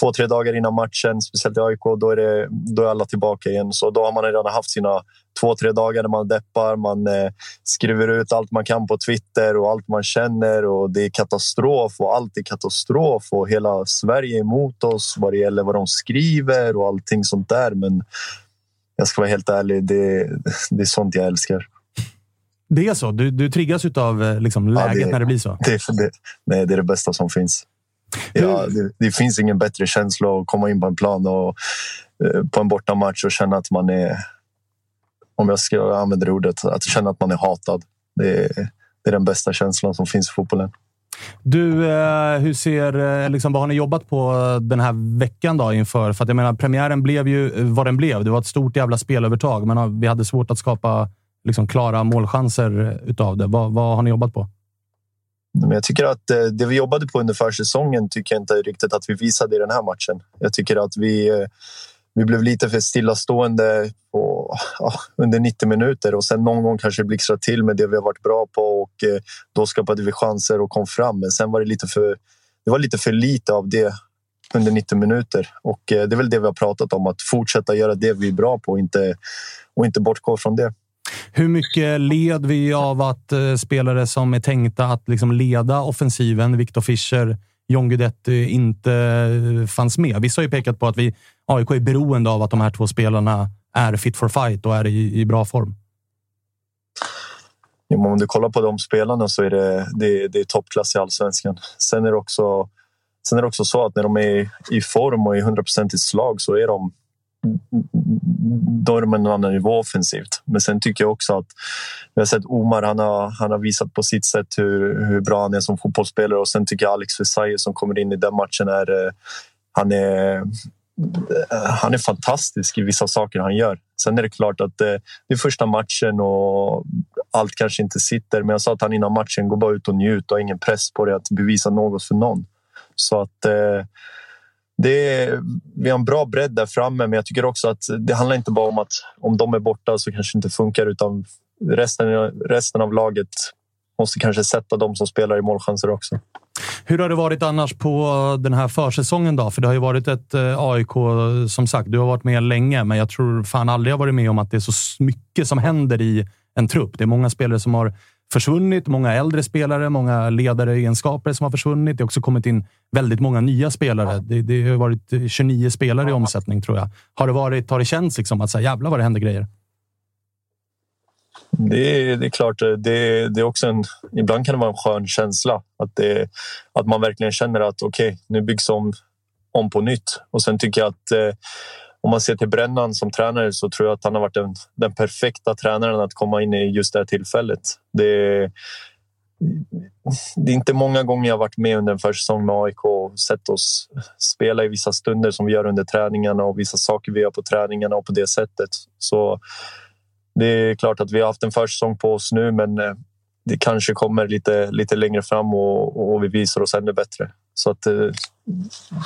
två, tre dagar innan matchen, speciellt i AIK, då är, det, då är alla tillbaka igen. Så då har man redan haft sina två, tre dagar där man deppar. Man eh, skriver ut allt man kan på Twitter och allt man känner och det är katastrof och allt är katastrof och hela Sverige är emot oss vad det gäller vad de skriver och allting sånt där. Men jag ska vara helt ärlig, det, det är sånt jag älskar. Det är så? Du, du triggas av liksom, läget ja, det, när det blir så? Det, det, nej, det är det bästa som finns. Ja, det, det, finns ingen bättre känsla att komma in på en plan och eh, på en bortamatch och känna att man är, om jag ska använda det ordet, att känna att man är hatad. Det är, det är den bästa känslan som finns i fotbollen. Du, eh, hur ser, eh, liksom, vad har ni jobbat på den här veckan då inför? För att jag menar, premiären blev ju vad den blev. Det var ett stort jävla spelövertag, men vi hade svårt att skapa liksom, klara målchanser utav det. Vad, vad har ni jobbat på? Men jag tycker att eh, det vi jobbade på under försäsongen tycker jag inte riktigt att vi visade i den här matchen. Jag tycker att vi, eh, vi blev lite för stillastående på, ja, under 90 minuter och sen någon gång kanske blixtrade till med det vi har varit bra på och eh, då skapade vi chanser och kom fram. Men sen var det lite för, det var lite för lite av det under 90 minuter. Och det är väl det vi har pratat om, att fortsätta göra det vi är bra på och inte, och inte bortgå från det. Hur mycket led vi av att eh, spelare som är tänkta att liksom leda offensiven, Viktor Fischer, John Guidetti, inte eh, fanns med? Vissa har ju pekat på att vi, AIK är beroende av att de här två spelarna är fit for fight och är i, i bra form. Ja, om du kollar på de spelarna så är det, det, det är toppklass i allsvenskan. Sen är det också Sen är det också så att när de är i form och i hundraprocentigt slag så är de då är en annan nivå offensivt. Men sen tycker jag också att vi har sett Omar, han har, han har visat på sitt sätt hur, hur bra han är som fotbollsspelare och sen tycker jag Alex Versailles som kommer in i den matchen är eh, han är eh, han är fantastisk i vissa saker han gör. Sen är det klart att eh, det, är första matchen och allt kanske inte sitter. Men jag sa att han innan matchen går bara ut och njut och har ingen press på det att bevisa något för någon. Så att eh, det är, vi har en bra bredd där framme, men jag tycker också att det handlar inte bara om att om de är borta så kanske det inte funkar utan resten, resten av laget måste kanske sätta de som spelar i målchanser också. Hur har det varit annars på den här försäsongen då? För det har ju varit ett eh, AIK, som sagt, du har varit med länge, men jag tror fan aldrig jag varit med om att det är så mycket som händer i en trupp. Det är många spelare som har försvunnit. Många äldre spelare, många ledaregenskaper som har försvunnit. Det har också kommit in väldigt många nya spelare. Det, det har varit 29 spelare i omsättning, tror jag. Har det, varit, har det känts liksom att så här, jävlar vad det händer grejer? Det är, det är klart, det, det är också en... Ibland kan det vara en skön känsla. Att, det, att man verkligen känner att okej, okay, nu byggs om, om på nytt. Och sen tycker jag att eh, om man ser till Brännan som tränare så tror jag att han har varit den, den perfekta tränaren att komma in i just det här tillfället. Det, det är inte många gånger jag varit med under en försäsong med AIK och sett oss spela i vissa stunder som vi gör under träningarna och vissa saker vi gör på träningarna och på det sättet. Så det är klart att vi har haft en försäsong på oss nu, men eh, det kanske kommer lite, lite längre fram och, och vi visar oss ännu bättre. Så att eh,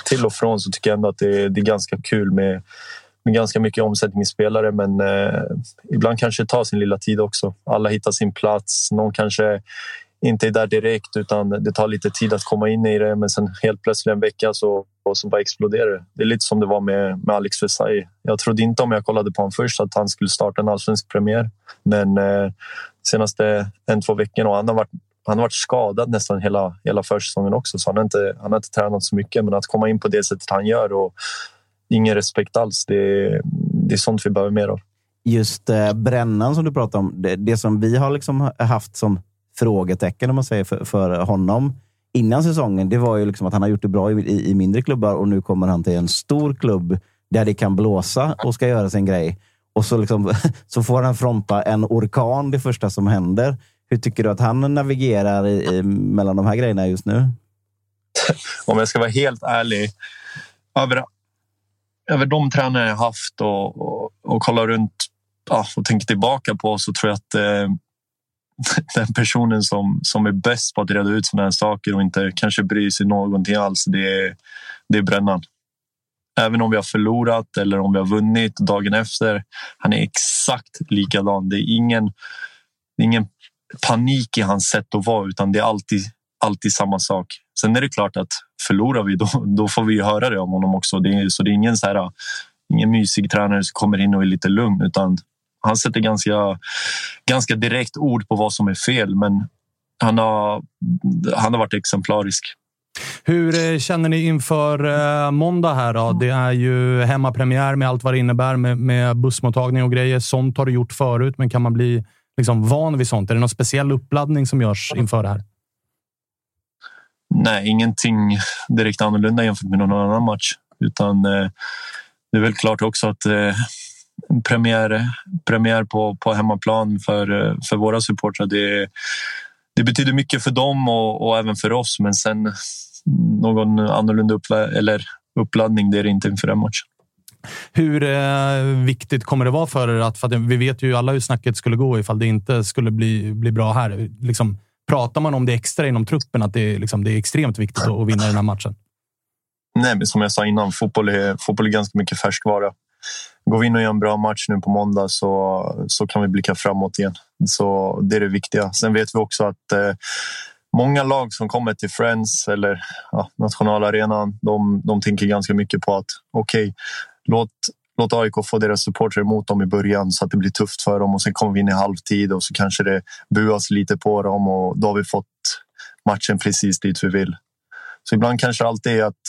till och från så tycker jag ändå att det, det är ganska kul med, med ganska mycket omsättningsspelare men eh, ibland kanske det tar sin lilla tid också. Alla hittar sin plats. Någon kanske inte är där direkt utan det tar lite tid att komma in i det men sen helt plötsligt en vecka så, och så bara exploderar det. Det är lite som det var med, med Alex Versailles. Jag trodde inte om jag kollade på honom först att han skulle starta en allsvensk premiär men eh, senaste en, två veckorna och han har varit han har varit skadad nästan hela, hela försäsongen också, så han har, inte, han har inte tränat så mycket. Men att komma in på det sättet han gör och ingen respekt alls, det, det är sånt vi behöver mer av. Just eh, brännan som du pratar om, det, det, som vi har liksom haft som frågetecken om man säger för, för honom innan säsongen, det var ju liksom att han har gjort det bra i, i, mindre klubbar och nu kommer han till en stor klubb där det kan blåsa och ska göra sin grej. Och så, liksom, så får han fronta en orkan det första som händer. Hur tycker du att han navigerar i, i, mellan de här grejerna just nu? Om jag ska vara helt ärlig. Över, över de tränare jag haft och, och, och kollar runt ja, och tänker tillbaka på så tror jag att eh, den personen som, som är bäst på att reda ut sådana här saker och inte kanske bryr sig någonting alls, det är, det är Brännan. Även om vi har förlorat eller om vi har vunnit dagen efter. Han är exakt likadan. Det är ingen, ingen panik i hans sätt att vara utan det är alltid, alltid samma sak. Sen är det klart att förlorar vi då, då får vi höra det om honom också. Det är, så det är ingen, så här, ingen mysig tränare som kommer in och är lite lugn utan han sätter ganska, ganska direkt ord på vad som är fel men han har, han har varit exemplarisk. Hur eh, känner ni inför eh, måndag här då? Det är ju hemmapremiär med allt vad det innebär med, med bussmottagning och grejer. Sånt har du gjort förut, men kan man bli liksom van vid sånt? Är det någon speciell uppladdning som görs inför det här? Nej, ingenting direkt annorlunda jämfört med någon annan match. Utan eh, det är väl klart också att eh, premiär, premiär på, på hemmaplan för, eh, för våra supportrar. Det, det betyder mycket för dem och, och även för oss. Men sen mm, någon annorlunda upp, eller uppladdning, det är det inte inför den matchen. Hur eh, viktigt kommer det vara för er att, för att vi vet ju alla hur snacket skulle gå ifall det inte skulle bli, bli bra här. Liksom, pratar man om det extra inom truppen, att det, är, liksom, det är extremt viktigt att, vinna den här matchen? Nej, men som jag sa innan, fotboll är, fotboll är ganska mycket färskvara. Går vi in och gör en bra match nu på måndag så, så kan vi blicka framåt igen. Så det är det viktiga. Sen vet vi också att eh, många lag som kommer till Friends eller ja, nationalarenan, de, de tänker ganska mycket på att okej, okay, låt, låt AIK få deras supportrar emot dem i början så att det blir tufft för dem och sen kommer vi in i halvtid och så kanske det buas lite på dem och då har vi fått matchen precis dit vi vill. Så ibland kanske alltid är att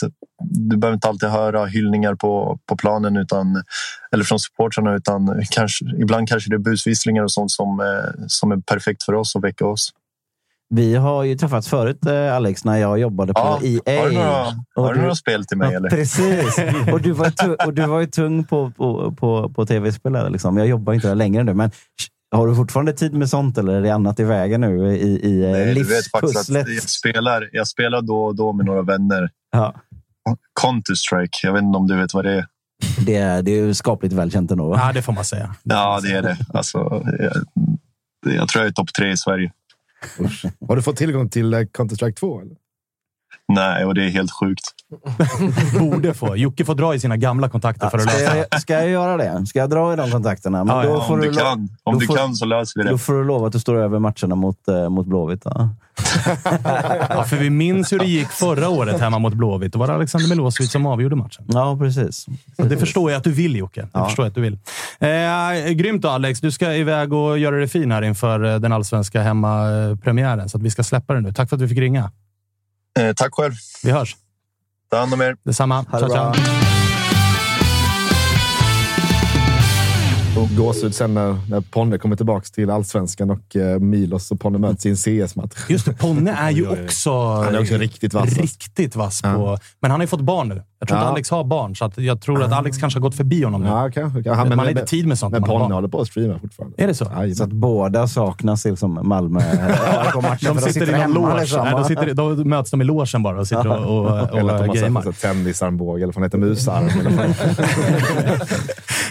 du behöver inte alltid höra hyllningar på, på planen utan, eller från supportrarna utan kanske, ibland kanske det är busvisslingar och sånt som, eh, som är perfekt för oss och väcker oss. Vi har ju träffats förut, eh, Alex, när jag jobbade på ja, EA. Har du några, har du några spel till mig? Ja, eller? Precis. Och du var, tu, och du var ju tung på, på, på, på tv-spel. Liksom. Jag jobbar inte där längre nu, men har du fortfarande tid med sånt eller är det annat i vägen nu i, i Nej, vet faktiskt att jag spelar, jag spelar då och då med några vänner. Ja. Counter-Strike, jag vet inte om du vet vad det är? Det är, det är skapligt välkänt ändå. Ja, det får man säga. Det ja, det är det. Alltså, jag, jag tror jag är topp tre i Sverige. Usch. Har du fått tillgång till eh, Counter-Strike 2? Eller? Nej, och det är helt sjukt. Borde få. Jocke får dra i sina gamla kontakter för att ska lösa jag, ska jag göra det? Ska jag dra i de kontakterna? Men Ja, då ja, får om du lo- kan, om då du får- kan så löser vi Då det. får du lova att du står över matcherna mot, eh, mot Blåvitt. Ja. Ja, för vi minns hur det gick förra året hemma mot Blåvitt. Då var det Alexander Milosevic som avgjorde matchen. ja, precis. Och det förstår jag att du vill, Jocke. Det Ja. förstår jag att du vill. Eh, grymt då, Alex. Du ska iväg och göra det fin här inför eh, den allsvenska hemmapremiären. Så att vi ska släppa den nu. Tack för att du fick ringa. Eh, tack själv. Vi hörs. Ta hand om er. Detsamma. Ha det Ciao, ciao. bra. Och gåshud sen när, när Ponne kommer tillbaka till allsvenskan och eh, Milos och Ponne möts i en CS-match. Just det, Ponne är ju också, Han är också riktigt vass. alltså. riktigt vass på... Men han har ju fått barn nu. Jag tror Ja. inte Alex har barn, så att jag tror att Alex kanske har gått förbi honom nu. Ja, kanske. Ja, man men- har inte tid med sånt. Men man Ponne håller på att streama fortfarande. Är det så? Aj, Så att båda saknas liksom Malmö AIK-matchen. De sitter i någon loge. liksom. Nej, de sitter, då möts de i logen bara och sitter och, och, och, eller att de har tennisarmbåge, eller vad han heter, musarm.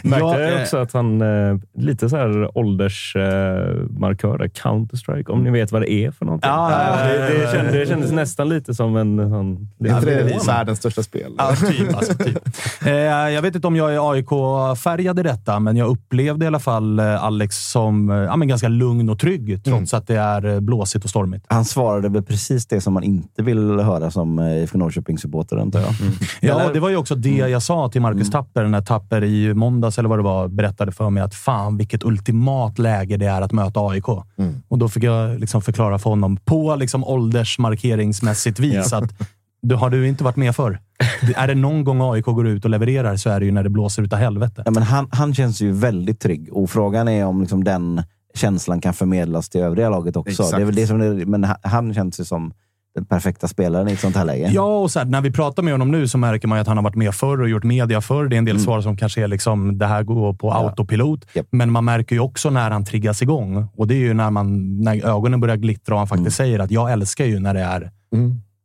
Märkte Ja, jag eh, också att han eh, lite så här åldersmarkörer, Counter-Strike, om ni vet vad det är för någonting. Ja, ja, ja, det, ja, det, ja. kändes, det kändes nästan lite som en sån... Är inte det världens största spel? Ja, typ. Alltså, typ. Eh, jag vet inte om jag är AIK-färgad i detta, men jag upplevde i alla fall eh, Alex som eh, ja, men ganska lugn och trygg, trots att det är eh, blåsigt och stormigt. Han svarade väl precis det som man inte vill höra som eh, IFK Norrköping-supporter, antar jag. Ja, Eller- det var ju också det jag sa till Marcus Tapper när Tapper i måndags, eller vad det var, berättade för mig att fan vilket ultimat läge det är att möta AIK. Och då fick jag liksom förklara för honom på liksom åldersmarkeringsmässigt vis att du, har du inte varit med? Det- Är det någon gång AIK går ut och levererar så är det ju när det blåser utav helvete. Ja, men han, han känns ju väldigt trygg och frågan är om liksom den känslan kan förmedlas till övriga laget också. Exakt. Det är väl det som det, men han, han känns ju som den perfekta spelaren i ett sånt här läge. Ja, och så här, när vi pratar med honom nu så märker man ju att han har varit med förr och gjort media förr. Det är en del svar som kanske är liksom, det här går på autopilot. Japp. Men man märker ju också när han triggas igång. Och det är ju när, man, när ögonen börjar glittra och han faktiskt säger att jag älskar ju när det är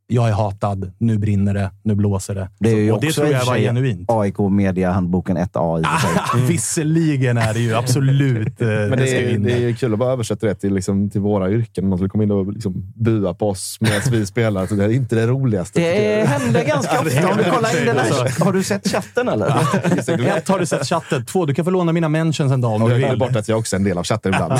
jag är hatad, nu brinner det, nu blåser det. Det är ju och det tror jag var genuint. AIK Media Handboken 1A i för sig. Visserligen är det ju absolut... eh, Men det är, det är kul att bara översätta det till, liksom, till våra yrken. Någon skulle komma in och liksom bua på oss medan vi spelar. Så det är inte det roligaste. Det händer ganska ofta. Om du kollar in den här, har du sett chatten eller? Ett, har du sett chatten? Två, du kan få låna mina mentions en dag om Och du jag vill. bort att jag också är en del av chatten ibland.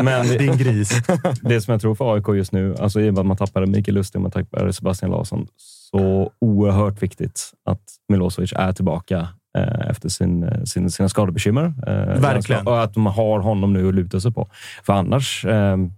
Men Din gris. det som jag tror för AIK just nu, alltså i och med att man tappade Mikael Lustig och man tappade Sebastian Larsson, så oerhört viktigt att Milosevic är tillbaka eh, efter sin, eh, sin, sina skadebekymmer. Eh, Verkligen. Och att de har honom nu att luta sig på. För annars,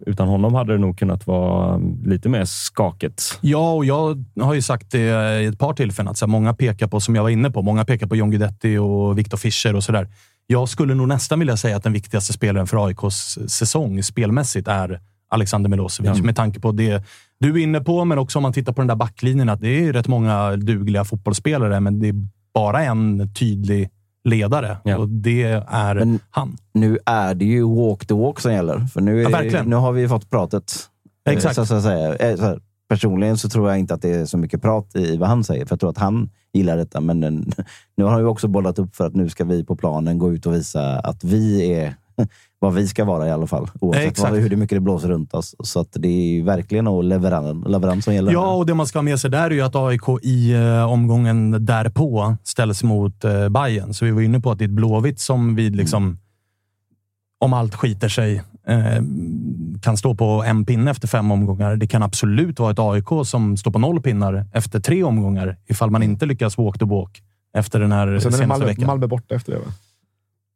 utan honom hade det nog kunnat vara lite mer skakigt. Ja, och jag har ju sagt det i ett par tillfällen. Att så här, många pekar på, som jag var inne på, många pekar på John Guidetti och Viktor Fischer och sådär. Jag skulle nog nästan vilja säga att den viktigaste spelaren för AIKs säsong spelmässigt är Alexander Milosevic. Med tanke på det du är inne på, men också om man tittar på den där backlinjen, att det är rätt många dugliga fotbollsspelare, men det är bara en tydlig ledare Ja. och det är Men- han. Nu är det ju walk the walk som gäller. För nu, Ja, nu har vi fått pratet. Eh, Exakt. Så, så. Eh, så här, personligen så tror jag inte att det är så mycket prat i vad han säger. För jag tror att han gillar detta. Men den, nu har han ju också bollat upp för att nu ska vi på planen gå ut och visa att vi är vad vi ska vara i alla fall. Oavsett Exakt. vad, hur det mycket det blåser runt oss. Så att det är ju verkligen leverans, leverans som gäller. Ja, och det man ska ha med sig där är ju att AIK i eh, omgången därpå ställs mot eh, Bayern. Så vi var inne på att det är ett Blåvitt som vid liksom, om allt skiter sig, eh, kan stå på en pinne efter fem omgångar. Det kan absolut vara ett AIK som står på noll pinnar efter tre omgångar ifall man inte lyckas walk the walk efter den här Och sen är senaste Malmö, veckan. Malmö borta efter det, va?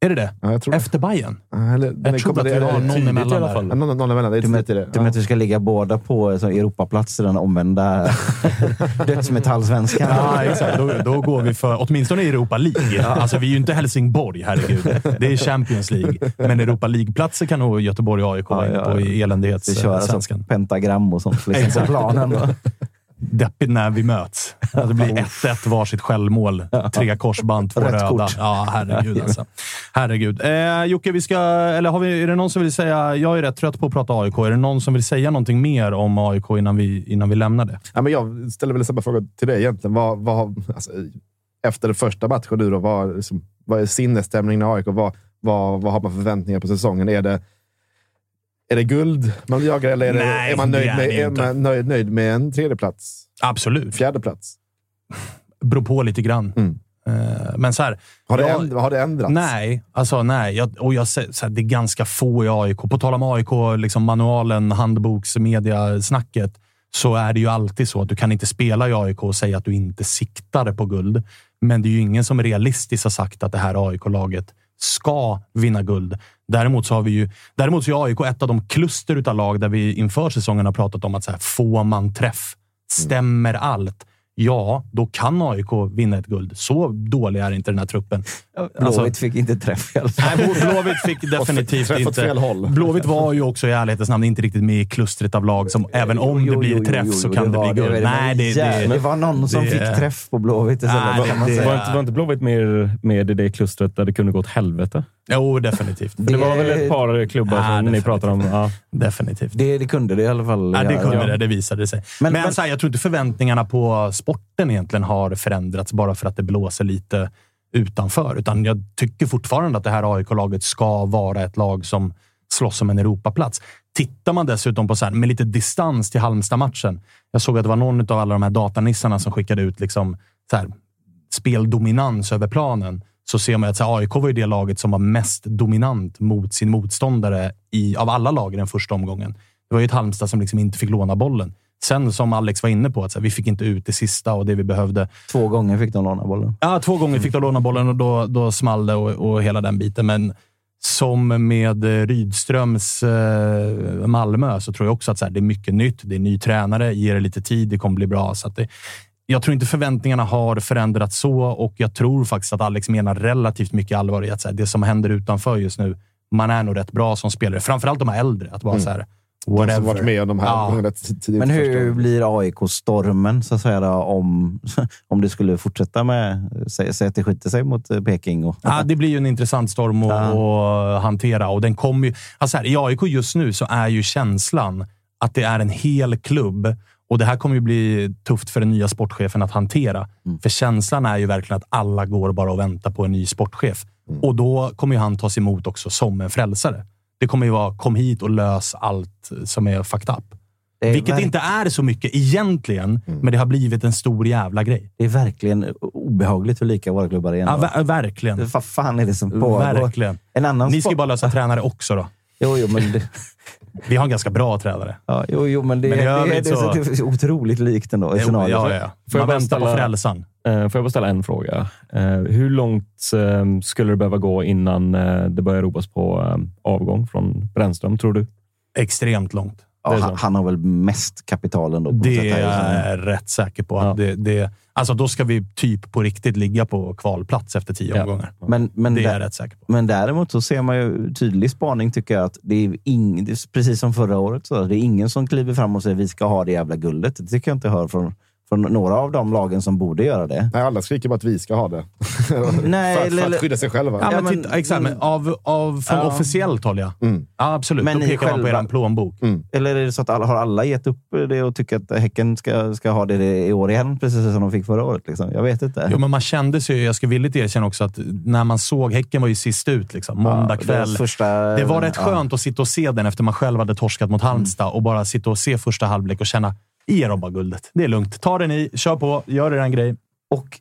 Är det det? Ja, jag tror Efter Bayern? Ja, Eller, är tror att vi det är har någon tidigt emellan i alla fall. Ja, Någon, någon emellan. Det är Du menar det. du menar att vi ska ligga båda på så, Europaplats i den omvända dödsmetallsvenskan? Ja, exakt. Då, då går vi för åtminstone Europa League. Alltså, vi är ju inte Helsingborg, herregud. Det är Champions League. Men Europa League-platser kan nog Göteborg och AIK vara inne på i Vi kör alltså elendighetssvenskan. pentagram och sånt liksom, på Exakt. planen. Deppigt när vi möts. Det blir 1-1 varsitt självmål. Tre korsband, två röda. kort. Ja, herregud alltså. Herregud. Eh, Jocke, vi ska, eller har vi, är det någon som vill säga... Jag är rätt trött på att prata AIK. Är det någon som vill säga någonting mer om AIK innan vi, innan vi lämnar det? Ja, men jag ställer väl samma fråga till dig egentligen. Vad, vad, alltså, efter den första matchen nu, då, vad, liksom, vad är sinnesstämningen i AIK? Vad, vad, vad har man för förväntningar på säsongen? Är det, är det guld man jagar eller är, det, Nej, är man, det nöjd är med, det är man nöjd, nöjd med en tredje plats? Absolut. Fjärde plats? Beror på lite grann. Mm. Eh, men så här, Har det, jag- änd, har det ändrats? Nej, alltså nej. Jag, och jag, så här, det är ganska få i AIK. På tal om AIK, liksom manualen, handboks, mediasnacket, så är det ju alltid så att du kan inte spela i AIK och säga att du inte siktar på guld. Men det är ju ingen som realistiskt har sagt att det här AIK-laget ska vinna guld. Däremot så har vi ju, däremot så är AIK ett av de kluster av lag där vi inför säsongen har pratat om att så här, får man träff, stämmer allt, ja, då kan AIK vinna ett guld. Så dålig är inte den här truppen. Alltså- Blåvitt fick inte träff i alla fall. Nej, Blåvitt fick definitivt inte. fel håll. Blåvitt var ju också i ärlighetens namn inte riktigt med i klustret av lag som, även om Jo, det blir jo, träff jo, så jo, kan det, var bli guld. det. Nej, det, det, det var någon som det- fick träff på Blåvitt istället. Nej, kan man det- säga. Var inte, var inte Blåvitt med, med i det klustret där det kunde gå åt helvete? Jo, definitivt. Det, var väl ett par klubbar Ja, som ni pratar om? Ja. Definitivt. Det, det kunde det i alla fall. Ja, det kunde det. Det visade sig. Men- Men, men- så här, jag tror inte förväntningarna på sporten egentligen har förändrats bara för att det blåser lite utanför. Utan jag tycker fortfarande att det här AIK-laget ska vara ett lag som slåss om en Europaplats. Tittar man dessutom på så här, med lite distans till Halmstad-matchen. Jag såg att det var någon av alla de här datanissarna som skickade ut liksom, så här, speldominans över planen. Så ser man att så här, AIK var ju det laget som var mest dominant mot sin motståndare i, av alla lag i den första omgången. Det var ju ett Halmstad som liksom inte fick låna bollen. Sen som Alex var inne på, att så här, vi fick inte ut det sista och det vi behövde. Två gånger fick de låna bollen. Ja, två gånger fick de låna bollen och då, då small det och, och hela den biten. Men som med Rydströms eh, Malmö så tror jag också att så här, det är mycket nytt. Det är ny tränare, ger det lite tid, det kommer bli bra. Så det, jag tror inte förväntningarna har förändrats så och jag tror faktiskt att Alex menar relativt mycket allvar i att så här, det som händer utanför just nu, man är nog rätt bra som spelare. Framförallt de här äldre. Att bara Mm. så här, whatever. som varit med om de här Ja. Men hur första. blir AIK-stormen så att säga, då, om, om det skulle fortsätta med säg, säg att det skiter sig mot eh, Peking? Och, Ja, det blir ju en intressant storm att, att hantera. Och den kommer ju, alltså här, I AIK just nu så är ju känslan att det är en hel klubb. Och Det här kommer ju bli tufft för den nya sportchefen att hantera. För känslan är ju verkligen att alla går bara och väntar på en ny sportchef. Och då kommer ju han tas emot också som en frälsare. Det kommer ju vara kom hit och lös allt som är fucked up. Är Vilket verk- inte är så mycket egentligen, men det har blivit en stor jävla grej. Det är verkligen obehagligt hur lika våra klubbar är. Ja, ver- verkligen. Vad fan är det som pågår? Verkligen. En annan Ni ska ju bara lösa tränare också då. Jo, jo, men det, Vi har en ganska bra tränare. ja, jo, jo, men det, Men det, det, så, det är så otroligt likt ändå. i Jo, ja, ja, Man väntar på ställa- frälsaren. Eh, Får jag bara ställa en fråga? Eh, Hur långt eh, skulle det behöva gå innan eh, det börjar ropas på eh, avgång från Brännström, tror du? Extremt långt. Ja, är han, har väl mest kapital ändå. Det sätt är jag rätt säker på. Ja. Att det, det, alltså då ska vi typ på riktigt ligga på kvalplats efter tio Ja. omgångar. Men, men, Det är jag rätt säker på. men däremot så ser man ju tydlig spaning, tycker jag, att det är, ing, det är precis som förra året. Så det är ingen som kliver fram och säger vi ska ha det jävla guldet. Det tycker jag inte hör från, från några av de lagen som borde göra det. Nej, alla skriker bara att vi ska ha det. Nej, för, eller- för att skydda sig själva. Ja, men, men- titta, exakt, men av, av, från Ja. officiellt håll, ja. Mm. ja absolut. Men då ni pekar man på själva- er plånbok. Eller är det så att alla, har alla gett upp det och tycker att Häcken ska, ska ha det i år igen, precis som de fick förra året? Liksom? Jag vet inte. Jo, men man kände sig, jag ska villigt erkänna också, att när man såg Häcken var ju sist ut. Liksom, måndag Ja, kväll. deras Första, Det var rätt ja. skönt att sitta och se den efter man själv hade torskat mot Halmstad och bara sitta och se första halvlek och känna, ge dem bara guldet. Det är lugnt. Ta den i, kör på, gör er en grej. Och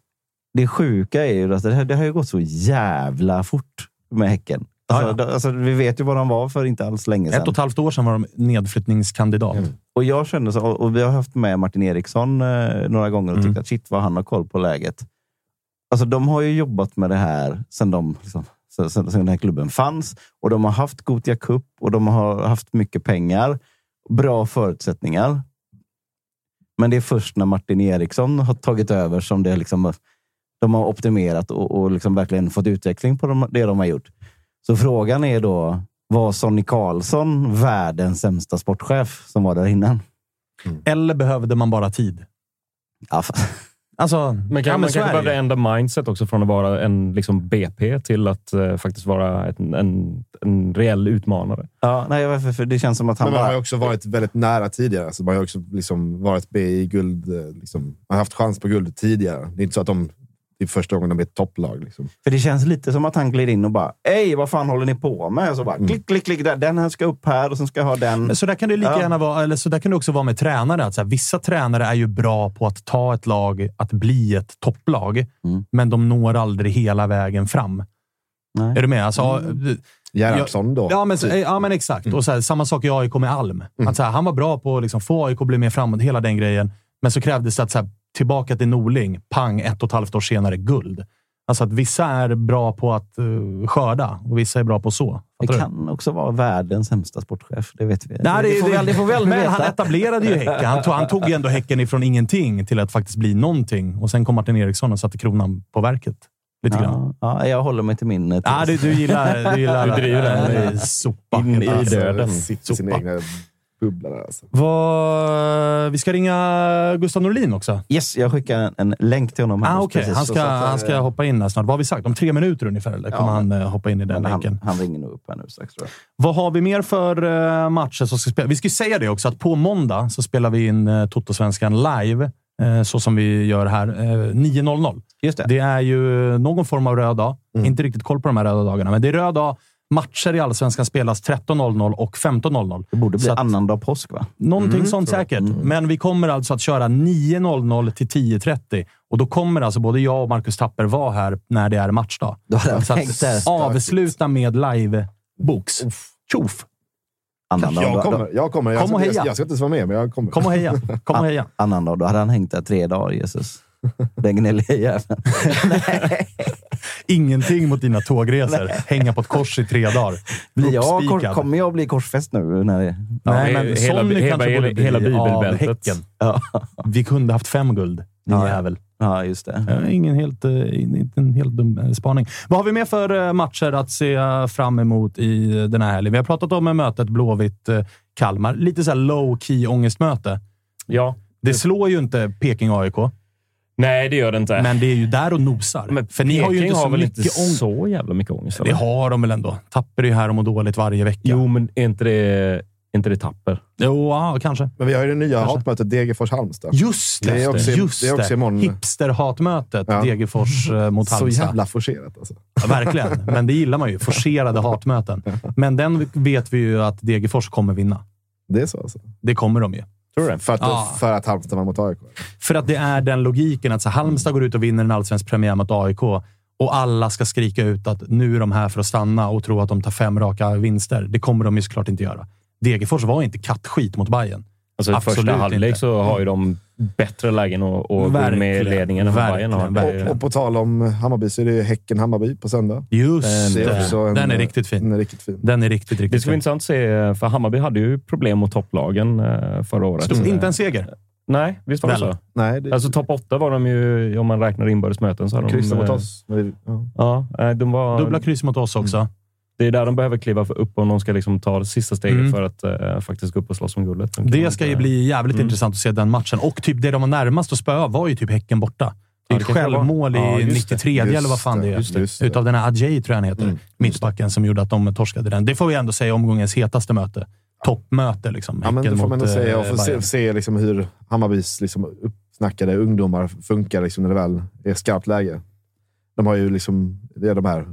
det sjuka är ju att det, här, det har ju gått så jävla fort med Häcken. Alltså, Ja, ja. d- Alltså, vi vet ju vad de var för inte alls länge sedan. Ett och ett halvt år sedan var de nedflyttningskandidat. Och jag kände så, och vi har haft med Martin Eriksson eh, några gånger och Mm. tyckt att shit vad han har koll på läget. Alltså de har ju jobbat med det här sedan de, liksom, sen, sen, den här klubben fanns. Och de har haft Gothia Cup och de har haft mycket pengar. Bra förutsättningar. Men det är först när Martin Eriksson har tagit över som det liksom, de har optimerat och, och liksom verkligen fått utveckling på de, det de har gjort. Så frågan är då, var Sonny Karlsson världens sämsta sportchef som var där innan? Eller behövde man bara tid? Ja, Alltså, Men kan, ja, man kanske behövde ändra mindset också från att vara en liksom BP till att eh, faktiskt vara ett, en, en reell utmanare. Ja, nej, varför? För det känns som att han Men man har ju bara... också varit väldigt nära tidigare. Alltså man har ju också liksom varit B i guld. eh, Liksom. Man har haft chans på guld tidigare. Det är inte så att de, det är första gången de är ett topplag. Liksom. För det känns lite som att han glider in och bara Ej, vad fan håller ni på med? Och så bara klick, klick, klick. Där. Den här ska upp här och sen ska jag ha den. Men så där kan det lika Ja. gärna vara, eller så där kan det också vara med tränare. Att så här, vissa tränare är ju bra på att ta ett lag att bli ett topplag, men de når aldrig hela vägen fram. Nej. Är du med? Alltså, Gerhardsson då. Ja, men, typ. ja, men exakt. Och så här, samma sak i AIK med Alm. Att, så här, han var bra på att liksom, få AIK att bli mer framåt, hela den grejen. Men så krävdes det att så här, tillbaka till Norling, pang, ett och ett halvt år senare, guld. Alltså att vissa är bra på att uh, skörda och vissa är bra på så. Det Fattar du? kan också vara världens sämsta sportchef. Det vet vi. Nej, det, får det, vi, det får vi aldrig men veta. han etablerade ju Häcken. Han tog, han tog ju ändå Häcken ifrån ingenting till att faktiskt bli någonting. Och sen kom Martin Eriksson och satte kronan på verket. Lite grann. Ja, ja, jag håller mig till min... Ja, du, du gillar, du gillar Du driver den äh, sopa. in i döden. I Sopa. Egna bubbla där. Alltså. Vad, vi ska ringa Gustav Norlin också. Yes, jag skickar en, en länk till honom. här Ah, okay. precis. Han ska, att, eh, han ska hoppa in här snart. Vad har vi sagt? Om tre minuter ungefär? Eller kommer Ja, han eh, hoppa in i den men länken? han, han ringer nog upp här nu strax tror jag. Vad har vi mer för uh, matcher som ska spela? Vi ska ju säga det också, att på måndag så spelar vi in uh, Toto-svenskan live, eh, så som vi gör här. Uh, 9.00. Just det. Det är ju någon form av röd dag. Inte riktigt koll på de här röda dagarna, men det är röd dag. Matcher i Allsvenskan spelas 13.00 och 15.00. Det borde bli annandag påsk, va? Någonting sånt säkert. Men vi kommer alltså att köra 9.00 till 10.30. Och då kommer alltså både jag och Marcus Tapper vara här när det är matchdag. Då hade jag Så att avsluta med live-box. Tjoff! Annandag, Jag kommer. Jag, kommer. Jag, Kom och heja. jag, jag ska inte ens vara med, men jag kommer. Kom och heja! Kom och heja! annandag, då hade han hängt där tre dagar, Jesus. Den gnälliga jäveln. Ingenting mot dina tågresor. Hänga på ett kors i tre dagar. Blir jag, kor- kommer jag bli korsfäst nu? När det, Nej, Ja, men hela- Sonny hela- kanske hela- borde hela bibelbältet. Ja. Vi kunde haft fem guld, din Ja, ja. jävel. ja, just det. Ja, Ingen helt, eh, inte en helt dum eh, spaning. Vad har vi mer för eh, matcher att se fram emot i den här helgen? Vi har pratat om mötet Blåvitt-Kalmar. Lite så här low-key ångestmöte. Ja. Det slår ju inte Peking-AIK, Nej, det gör det inte. men det är ju där och nosar. Men för ni har ju inte så väl mycket inte ångest. så jävla mycket ångest? Det eller? har de väl ändå. Tapper är ju här och mår dåligt varje vecka. Jo, men är inte det, är inte det tapper? Jo, ja, kanske. Men vi har ju det nya Kanske. hatmötet Degerfors-Halmstad. Just det! Det är också- just det är också imorgon. Hipster-hatmötet Ja. Degerfors eh, mot Så Halmstad. jävla forcerat alltså. Ja, verkligen, men det gillar man ju. Forcerade hatmöten. Men den vet vi ju att Degerfors kommer vinna. Det är så alltså. Det kommer de ju. För att, Ja. för att Halmstad vann mot AIK. För att det är den logiken att så Halmstad går ut och vinner en allsvensk premiär mot AIK och alla ska skrika ut att nu är de här för att stanna och tro att de tar fem raka vinster. Det kommer de ju såklart inte göra. Degerfors var inte kattskit mot Bayern. Alltså, i Absolut första halvlek inte. så har ju de bättre lägen att, att gå med ledningen än vad Bayern har. Det är- Och, och på tal om Hammarby så är det Häcken-Hammarby på söndag. Just Det är det. också en- Den är riktigt fin. Den är riktigt fin. Den är riktigt, Det riktigt ska bli intressant att se, för Hammarby hade ju problem mot topplagen eh, förra året. Stod inte en seger. Nej, visst var det Väl. så? Nej, det, Alltså topp åtta var de ju, om man räknar inbördes möten. Kryssade mot eh, oss. Ja. Ja, nej, de var, Dubbla kryss mot oss också. Det är där de behöver kliva upp om de ska liksom ta det sista steget Mm. för att eh, faktiskt gå upp och slåss om guldet. De Det ska ju inte- bli jävligt Mm. intressant att se den matchen. Och typ det de var närmast att spöa var ju typ Häcken borta. Det Ja, är det ett det självmål i Ja, det. 93 Just eller vad fan det är. just det, just det. Utav den här Adjei, tror jag han heter. Mm, Mittbacken som gjorde att de torskade den. Det får vi ändå säga omgångens hetaste möte. Toppmöte liksom. Ja, men det får man nog säga. eh, Och få se, se liksom hur Hammarbys liksom uppsnackade ungdomar funkar liksom när det väl är skarpt läge. De har ju liksom, det är de här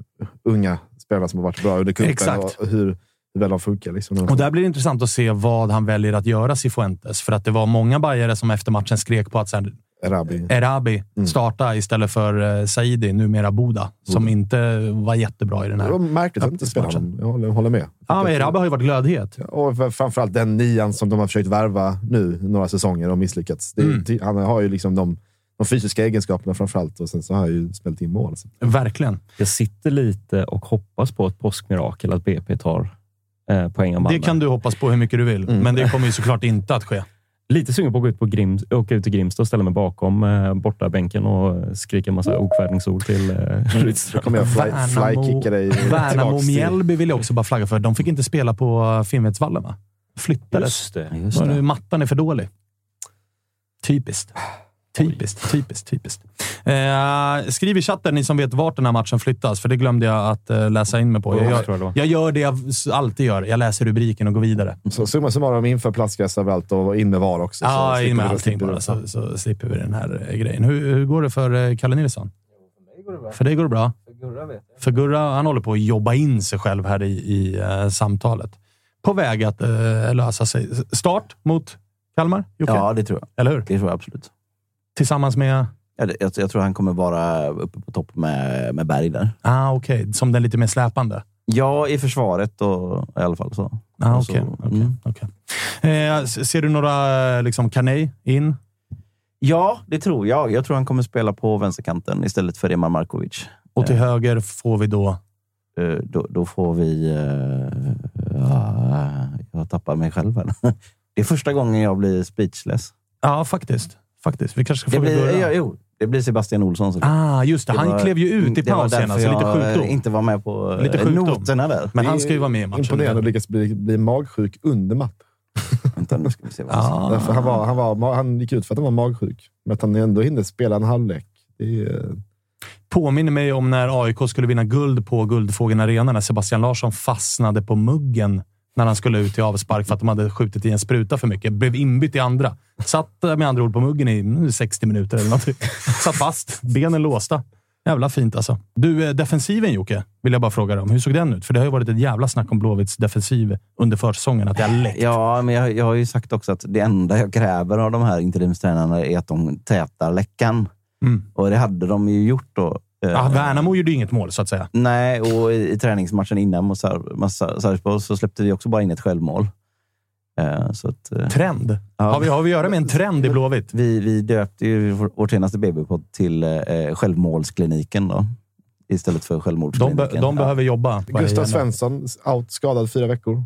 unga spelarna som har varit bra under cupen Exakt. och hur, hur väl de funkar. Liksom. Och där blir det intressant att se vad han väljer att göra, Cifuentes. För att det var många bajare som efter matchen skrek på att så här, Erabi. Erabi Mm. starta istället för eh, Saidi, numera Boda, som inte var jättebra i den Det var här. märkligt att inte spela honom. Jag håller, håller med. Ja, men Erabi har ju varit glödhet. Och framförallt den nian som de har försökt värva nu några säsonger och misslyckats. Det, Mm. Han har ju liksom de, de fysiska egenskaperna framförallt och sen så har han ju spelat in mål. Så. Verkligen. Jag sitter lite och hoppas på ett påskmirakel att BP tar eh, poäng av Malmö. Det kan du hoppas på hur mycket du vill, Mm. men det kommer ju såklart inte att ske. Lite sugen på att gå ut, på Grims, åka ut till Grimsta och ställa mig bakom eh, borta bänken och skrika en massa okvädningsord till eh, Rydström. kommer jag fly- flykicka dig Värnamo tillbaks till- Mjällby vill jag också bara flagga för. De fick inte spela på Finnvedsvallen, va? Flyttades. Just det. Just det. nu mattan är för dålig. Typiskt. Typiskt, typiskt, typiskt. Eh, skriv i chatten, ni som vet vart den här matchen flyttas, för det glömde jag att eh, läsa in mig på. Jag jag jag gör det jag alltid gör. Jag läser rubriken och går vidare. Så summa summarum, inför plastgräs överallt och in med VAR också. Ja, så in med allting bara, så, så slipper vi den här eh, grejen. Hur, hur går det för eh, Kalle Nilsson? För dig går det bra. För Gurra, han håller på att jobba in sig själv här i, i eh, samtalet. På väg att lösa sig. Start mot Kalmar, Jocke? Ja, det tror jag. Eller hur? Det tror jag absolut. Tillsammans med... Ja, jag, jag tror han kommer vara uppe på topp med, med Berg där. Ah, Okej, som den lite mer släpande. Ja, i försvaret och, i alla fall. så. Ah, så- okej, okej, mm. okej. Eh, ser du några eh, liksom, Kanej in? Ja, det tror jag. Jag tror han kommer spela på vänsterkanten istället för Eman Markovic. Och till höger får vi då... Eh, Då, då får vi... eh, ja, jag tappar mig själv här. Det är första gången jag blir speechless. Ja, faktiskt. Faktiskt. Vi kanske ska Det få blir, Gurra. ja, jo, det blir Sebastian Olsson. såklart. Ah, just det. Han var- klev ju ut i det var paus därför senast, så lite jag, eh, sjukdom. inte var med på Lite eh, sjukdom. noterna där. Men han ska ju vara med i matchen. Imponerande att lyckas bli, bli magsjuk under match. Vänta, nu ska vi se vad han Ah. Därför han, var, han, var, han gick ut för att han var magsjuk. Men att han ändå hinner spela en halvlek. Det är, Påminner mig om när AIK skulle vinna guld på Guldfågeln Arena, när Sebastian Larsson fastnade på muggen när han skulle ut i avspark för att de hade skjutit i en spruta för mycket. Blev inbytt i andra. Satt eh, med andra ord på muggen i mm, 60 minuter eller någonting. Satt fast. Benen låsta. Jävla fint alltså. Du, eh, defensiven Jocke, vill jag bara fråga dig om. Hur såg den ut? För det har ju varit ett jävla snack om Blåvitts defensiv under försäsongen. Att det har läckt. Ja, men jag, jag har ju sagt också att det enda jag kräver av de här interimstränarna är att de tätar läckan. Mm. Och det hade de ju gjort då. Eh, Ja, Värnamo gjorde ju inget mål, så att säga. Nej, och i, i träningsmatchen innan mot Sar- mot Sar- Sarpsborg så släppte vi också bara in ett självmål. Eh, så att, eh, Trend. Ja. Har, vi, har vi att göra med en trend i Blåvitt? vi, vi döpte ju vår, vårt senaste BB-podd till eh, Självmålskliniken då. Istället för De, självmordskliniken. be, de behöver jobba. Gustav Svensson, out, skadad fyra veckor.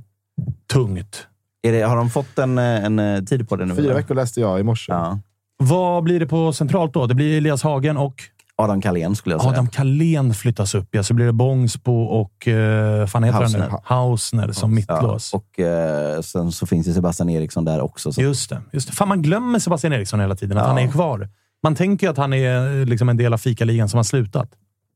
Tungt. Är det, har de fått en, en tid på det nu? Fyra veckor läste jag i morse. Ja. Vad blir det på centralt då? Det blir Elias Hagen och Adam Carlén skulle jag säga. Adam Carlén flyttas upp. Ja, så blir det Bångsbo och uh, fan heter han nu? Hausner. Hausner som mittlås. Ja, och eh, sen så finns det Sebastian Eriksson där också. Så. Just det. Just det. Fan, man glömmer Sebastian Eriksson hela tiden, att Ja. han är kvar. Man tänker ju att han är eh, liksom en del av fikaligan som har slutat.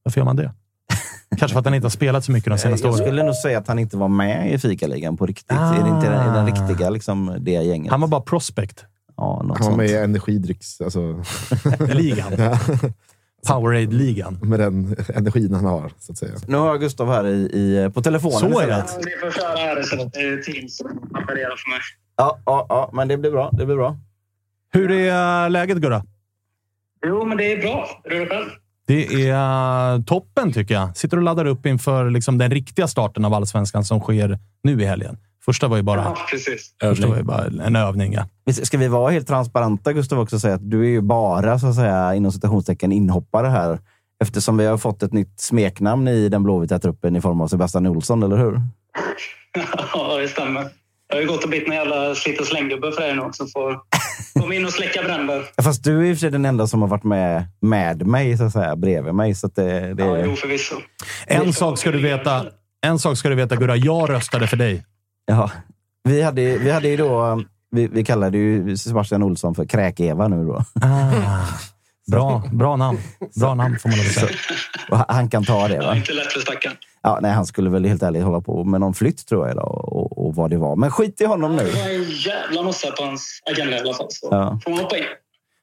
Varför gör man det? Kanske för att han inte har spelat så mycket de senaste jag åren. skulle nog säga att han inte var med i fikaligan på riktigt. Är det inte den, i den riktiga liksom, det gänget? Han var bara prospect. ja, något Han var sånt. med i energidrycks... Alltså, Ligan. ja, Powerade-ligan. med den energin han har, så att säga. Nu har jag Gustav här i, i, på telefonen Så är det. Ni får köra här. Det är Teams som apparerar för mig. Ja, ja, ja, men det blir bra. Det blir bra. Hur är läget, Gurra? Jo, men det är bra. Hur är det själv? Det är toppen, tycker jag. Sitter och laddar upp inför liksom, den riktiga starten av allsvenskan som sker nu i helgen. Första var ju bara, Ja, precis. första var ju bara en övning. Ja. Ska vi vara helt transparenta, Gustav, också säga att du är ju bara, så att säga, inom citationstecken, inhoppare här. Eftersom vi har fått ett nytt smeknamn i den blåvita truppen i form av Sebastian Olsson, eller hur? Ja, det stämmer. Jag har ju gått och blivit en jävla slit och slänggubbe för er nu också. Får komma in och släcka bränder. Fast du är i och för sig den enda som har varit med med mig, så att säga, bredvid mig. Så att det, det... Ja, jo, förvisso. En sak ska du veta. En sak ska du veta, Gurra. Jag röstade för dig. Ja. Vi hade, vi hade ju då... Vi, vi kallade ju Sebastian Olsson för Kräk-Eva nu då. Ah, bra, bra namn. Bra namn får man att säga. Han- kan ta det, Ja, va? inte lätt för stackaren. Ja, nej, han skulle väl helt ärligt hålla på med någon flytt, tror jag, idag, och, och vad det var. Men skit i honom nu. Det var en jävla mossa på hans agenda i alla fall. Så Ja. får man hoppa in.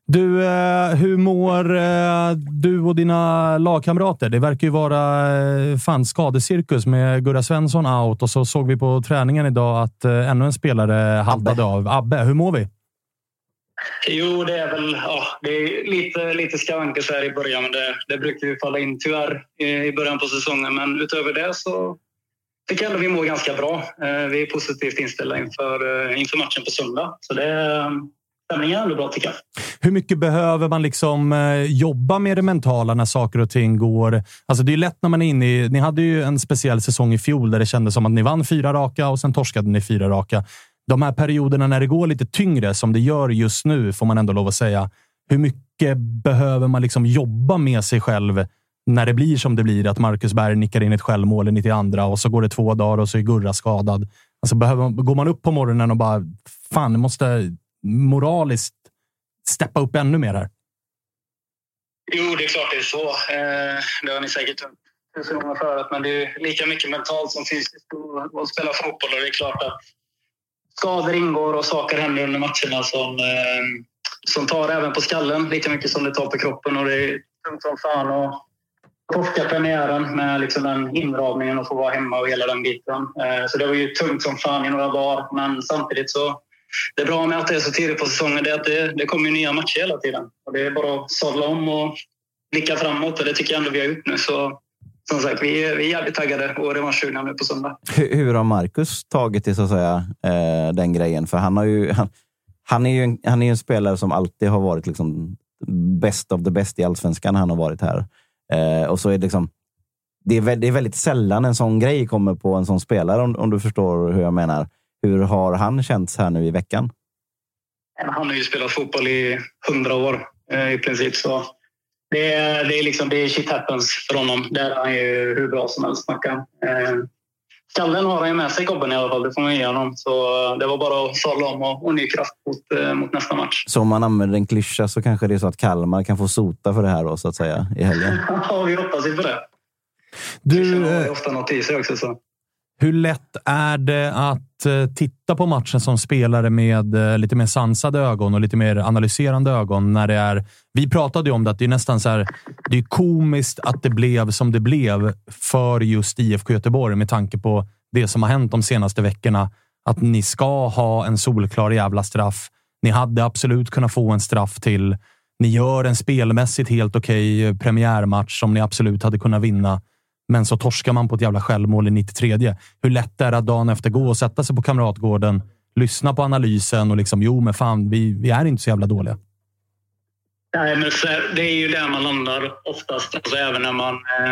Du, eh, hur mår eh, du och dina lagkamrater? Det verkar ju vara eh, fan skadecirkus med Gurra Svensson out och så såg vi på träningen idag att ännu en spelare haltade av. Abbe, hur mår vi? Jo, det är väl ja, det är lite, lite skavanker så här i början, men det, det brukar ju falla in tyvärr i, början på säsongen. Men utöver det så tycker jag ändå vi mår ganska bra. Eh, vi är positivt inställda inför, eh, inför matchen på söndag. Så det, eh, stämningen är ändå bra tycker jag. Hur mycket behöver man liksom jobba med det mentala när saker och ting går? Alltså det är lätt när man är inne i... Ni hade ju en speciell säsong i fjol där det kändes som att ni vann fyra raka och sen torskade ni fyra raka. De här perioderna när det går lite tyngre, som det gör just nu, får man ändå lov att säga. Hur mycket behöver man liksom jobba med sig själv när det blir som det blir? Att Marcus Berg nickar in ett självmål i 92 och så går det två dagar och så är Gurra skadad. Alltså behöver, går man upp på morgonen och bara fan, jag måste moraliskt steppa upp ännu mer här? Jo, det är klart det är så. Eh, det har ni säkert hört tusen gånger förut, men det är lika mycket mentalt som fysiskt att spela fotboll. Och det är klart att skador ingår och saker händer under matcherna som, eh, som tar även på skallen lika mycket som det tar på kroppen. Och det är tungt som fan att torska premiären med liksom den inramningen och få vara hemma och hela den biten. Eh, så det var ju tungt som fan i några dagar, men samtidigt så det bra med att det är så tidigt på säsongen är att det, det kommer nya matcher hela tiden. Och det är bara att sadla om och blicka framåt och det tycker jag ändå vi har gjort nu. Så som sagt, vi är, vi är jävligt taggade och revanschsugna nu på söndag. Hur, hur har Marcus tagit det, så att säga, eh, den grejen? För han, har ju, han, han, är ju en, han är en spelare som alltid har varit liksom best of the best i allsvenskan. Han har varit här. Eh, och så är det liksom det är, väldigt, det är väldigt sällan en sån grej kommer på en sån spelare, om, om du förstår hur jag menar. Hur har han känts här nu i veckan? Han har ju spelat fotboll i hundra år eh, i princip. Så det är, det är, liksom, det är shit happens för honom. Där är han ju hur bra som helst, Mackan. Eh, skallen har han ju med sig, gobben i alla fall. Det får man ge honom. Så det var bara att sadla om och, och ny kraft mot, eh, mot nästa match. Så om man använder en klyscha så kanske det är så att Kalmar kan få sota för det här då, så att säga, i helgen? ja, vi hoppas ju på det. Du, har ju ofta något i sig också. Så. Hur lätt är det att eh, titta på matchen som spelare med eh, lite mer sansade ögon och lite mer analyserande ögon när det är... Vi pratade ju om det, att det är nästan så här, Det är komiskt att det blev som det blev för just IFK Göteborg med tanke på det som har hänt de senaste veckorna. Att ni ska ha en solklar jävla straff. Ni hade absolut kunnat få en straff till. Ni gör en spelmässigt helt okej okay premiärmatch som ni absolut hade kunnat vinna. Men så torskar man på ett jävla självmål i 93. Hur lätt är det att dagen efter gå och sätta sig på Kamratgården, lyssna på analysen och liksom, jo, men fan, vi, vi är inte så jävla dåliga. Nej, men det är ju där man landar oftast. Alltså, även när man eh,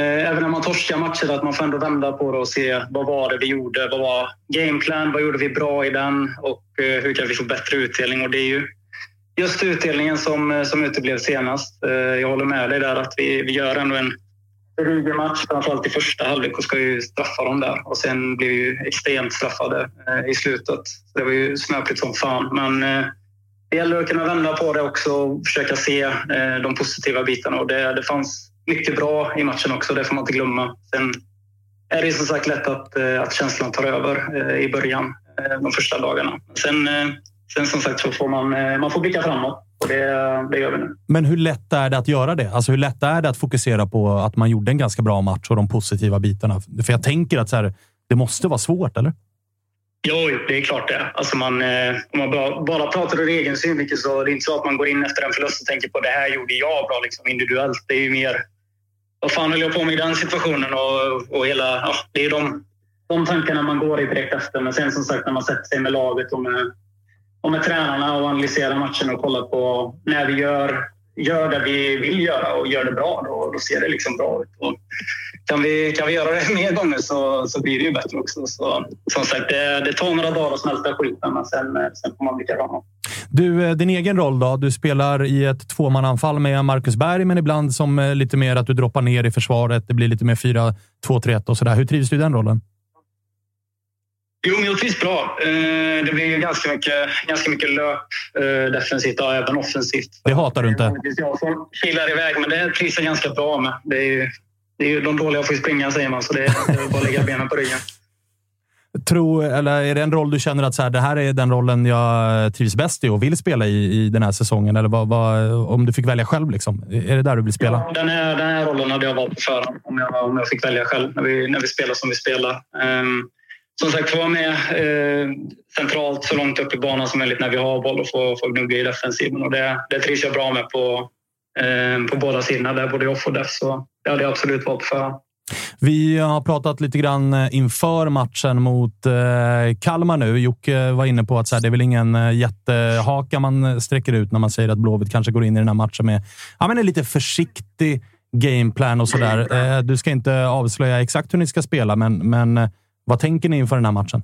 eh, även när man torskar matcher, att man får ändå vända på det och se vad var det vi gjorde? Vad var gameplan? Vad gjorde vi bra i den? Och eh, hur kan vi få bättre utdelning? Och det är ju just utdelningen som, eh, som uteblev senast. Eh, jag håller med dig där att vi, vi gör ändå en ruggig match, framförallt i första halvlek och ska ju straffa dem där. Och sen blev vi ju extremt straffade eh, i slutet. Det var ju snöpligt som fan. Men eh, det gäller att kunna vända på det också och försöka se eh, de positiva bitarna. Och det, det fanns mycket bra i matchen också, det får man inte glömma. Sen är det som sagt lätt att, eh, att känslan tar över eh, i början, eh, de första dagarna. Sen, eh, sen som sagt så får man, eh, man får blicka framåt. Och det, det gör vi nu. Men hur lätt är det att göra det? Alltså hur lätt är det att fokusera på att man gjorde en ganska bra match och de positiva bitarna? För jag tänker att så här, det måste vara svårt, eller? Jo, det är klart det. Alltså man, eh, om man bara, bara pratar ur egen synvinkel så är det inte så att man går in efter en förlust och tänker på det här gjorde jag bra liksom, individuellt. Det är ju mer vad fan höll jag på med i den situationen? Och, och hela, ja, det är de, de tankarna man går i direkt efter. Men sen som sagt när man sätter sig med laget och med och med tränarna och analysera matchen och kolla på när vi gör, gör det vi vill göra och gör det bra, då, då ser det liksom bra ut. Och kan, vi, kan vi göra det mer gånger så, så blir det ju bättre också. Så, som sagt, det, det tar några dagar att smälta skiten, men sen, eh, sen får man bli framåt. Du, eh, din egen roll då? Du spelar i ett tvåmananfall med Marcus Berg, men ibland som eh, lite mer att du droppar ner i försvaret. Det blir lite mer 4-2-3-1 och sådär. Hur trivs du i den rollen? Jo, men jag trivs bra. Eh, det blir ju ganska mycket, ganska mycket löp eh, defensivt och även offensivt. Det hatar du inte? Är jag som kilar iväg, men det trivs jag ganska bra med. Det är ju, det är ju de dåliga får springa, säger man, så det är bara att lägga benen på ryggen. Tro, eller är det en roll du känner att så här, det här är den rollen jag trivs bäst i och vill spela i, i den här säsongen? Eller vad, vad, om du fick välja själv, liksom, är det där du vill spela? Ja, den, här, den här rollen hade jag valt på förhand om jag, om jag fick välja själv när vi, när vi spelar som vi spelar. Um, som sagt få vara med eh, centralt så långt upp i banan som möjligt när vi har boll och få, få gnugga i defensiven. Och det, det trivs jag bra med på, eh, på båda sidorna, där, både off och def. Så det hade jag absolut valt för. Vi har pratat lite grann eh, inför matchen mot eh, Kalmar nu. Jocke var inne på att så här, det är väl ingen eh, jättehaka man sträcker ut när man säger att Blåvitt kanske går in i den här matchen med ja, men en lite försiktig gameplan och sådär. Du ska inte avslöja exakt hur ni ska spela, men, men vad tänker ni inför den här matchen?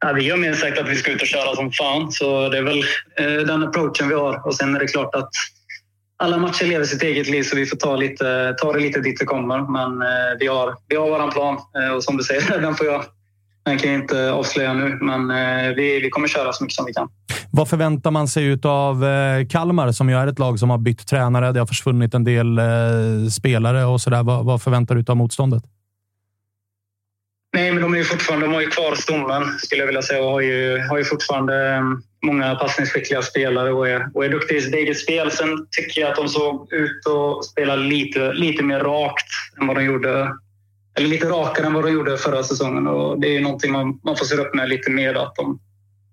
Ja, vi har mer sagt att vi ska ut och köra som fan, så det är väl den approachen vi har. Och sen är det klart att alla matcher lever sitt eget liv så vi får ta, lite, ta det lite dit det kommer. Men eh, vi har, vi har vår plan eh, och som du säger, den får jag den kan jag inte avslöja nu, men eh, vi, vi kommer köra så mycket som vi kan. Vad förväntar man sig av eh, Kalmar, som ju är ett lag som har bytt tränare? Det har försvunnit en del eh, spelare och sådär. Vad, vad förväntar du av motståndet? Nej, men de, är ju fortfarande, de har ju kvar stommen, skulle jag vilja säga, och har ju, har ju fortfarande ehm, många passningsskickliga spelare och är, och är duktiga i sitt eget spel. Sen tycker jag att de såg ut att spela lite, lite mer rakt än vad de gjorde eller lite rakare än vad de gjorde förra säsongen. Och det är ju någonting man, man får se upp med lite mer. Att de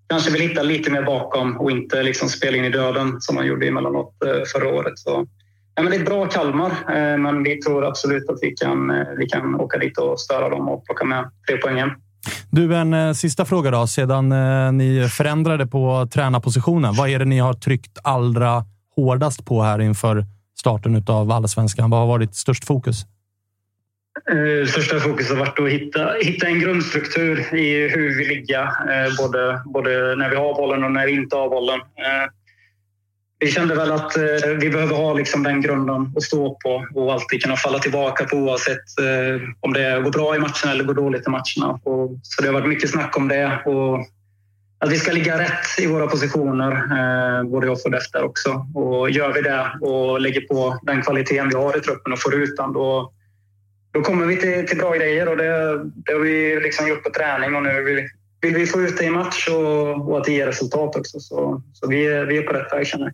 kanske vill hitta lite mer bakom och inte liksom spela in i döden som man gjorde emellanåt eh, förra året. Så, ja, men det är bra Kalmar, eh, men vi tror absolut att vi kan, eh, vi kan åka dit och störa dem och plocka med tre poäng hem. Du, en eh, sista fråga då. Sedan ni förändrade på tränarpositionen, vad är det ni har tryckt allra hårdast på här inför starten av allsvenskan? Vad har varit störst fokus? Största fokus har varit att hitta, hitta en grundstruktur i hur vi ligger, både, både när vi har bollen och när vi inte har bollen. Vi kände väl att eh, vi behöver ha liksom den grunden att stå på och alltid kunna falla tillbaka på oavsett eh, om det går bra i matcherna eller går dåligt i matcherna. Och, så det har varit mycket snack om det. Och att vi ska ligga rätt i våra positioner, eh, både off och efter också. Och gör vi det och lägger på den kvaliteten vi har i truppen och får ut den, då, då kommer vi till, till bra grejer. Och det, det har vi liksom gjort på träning och nu vill, vill vi få ut det i match och, och att det ger resultat också. Så, så vi, vi är på rätt väg känner jag.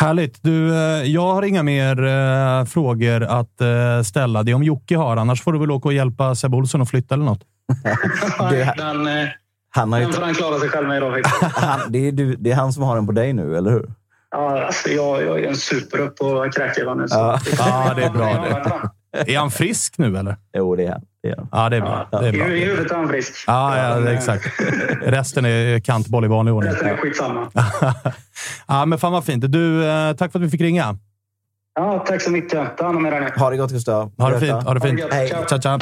Härligt. Du, eh, jag har inga mer eh, frågor att eh, ställa. Det är om Jocke har. Annars får du väl åka och hjälpa Sebbe Olsson att flytta eller något. det, den, eh, han har den får han klara sig själv med idag. han, det, är du, det är han som har den på dig nu, eller hur? Ja, alltså, jag, jag är en superupp på kräkjävlar nu. Ja. ja, det är bra det. Är han frisk nu eller? Jo, det är han. Det. Ja, det är bra. Det är bra. I huvudet är han frisk. Ja, ja, exakt. Resten är kantboll i vanlig ordning. Resten är skitsamma. ja, men fan vad fint. Du, eh, tack för att vi fick ringa. Ja, tack så mycket. Ta hand om er. Ha det gott, Gustav. Ha det fint. Ha det fint. Hej. Ciao, ciao.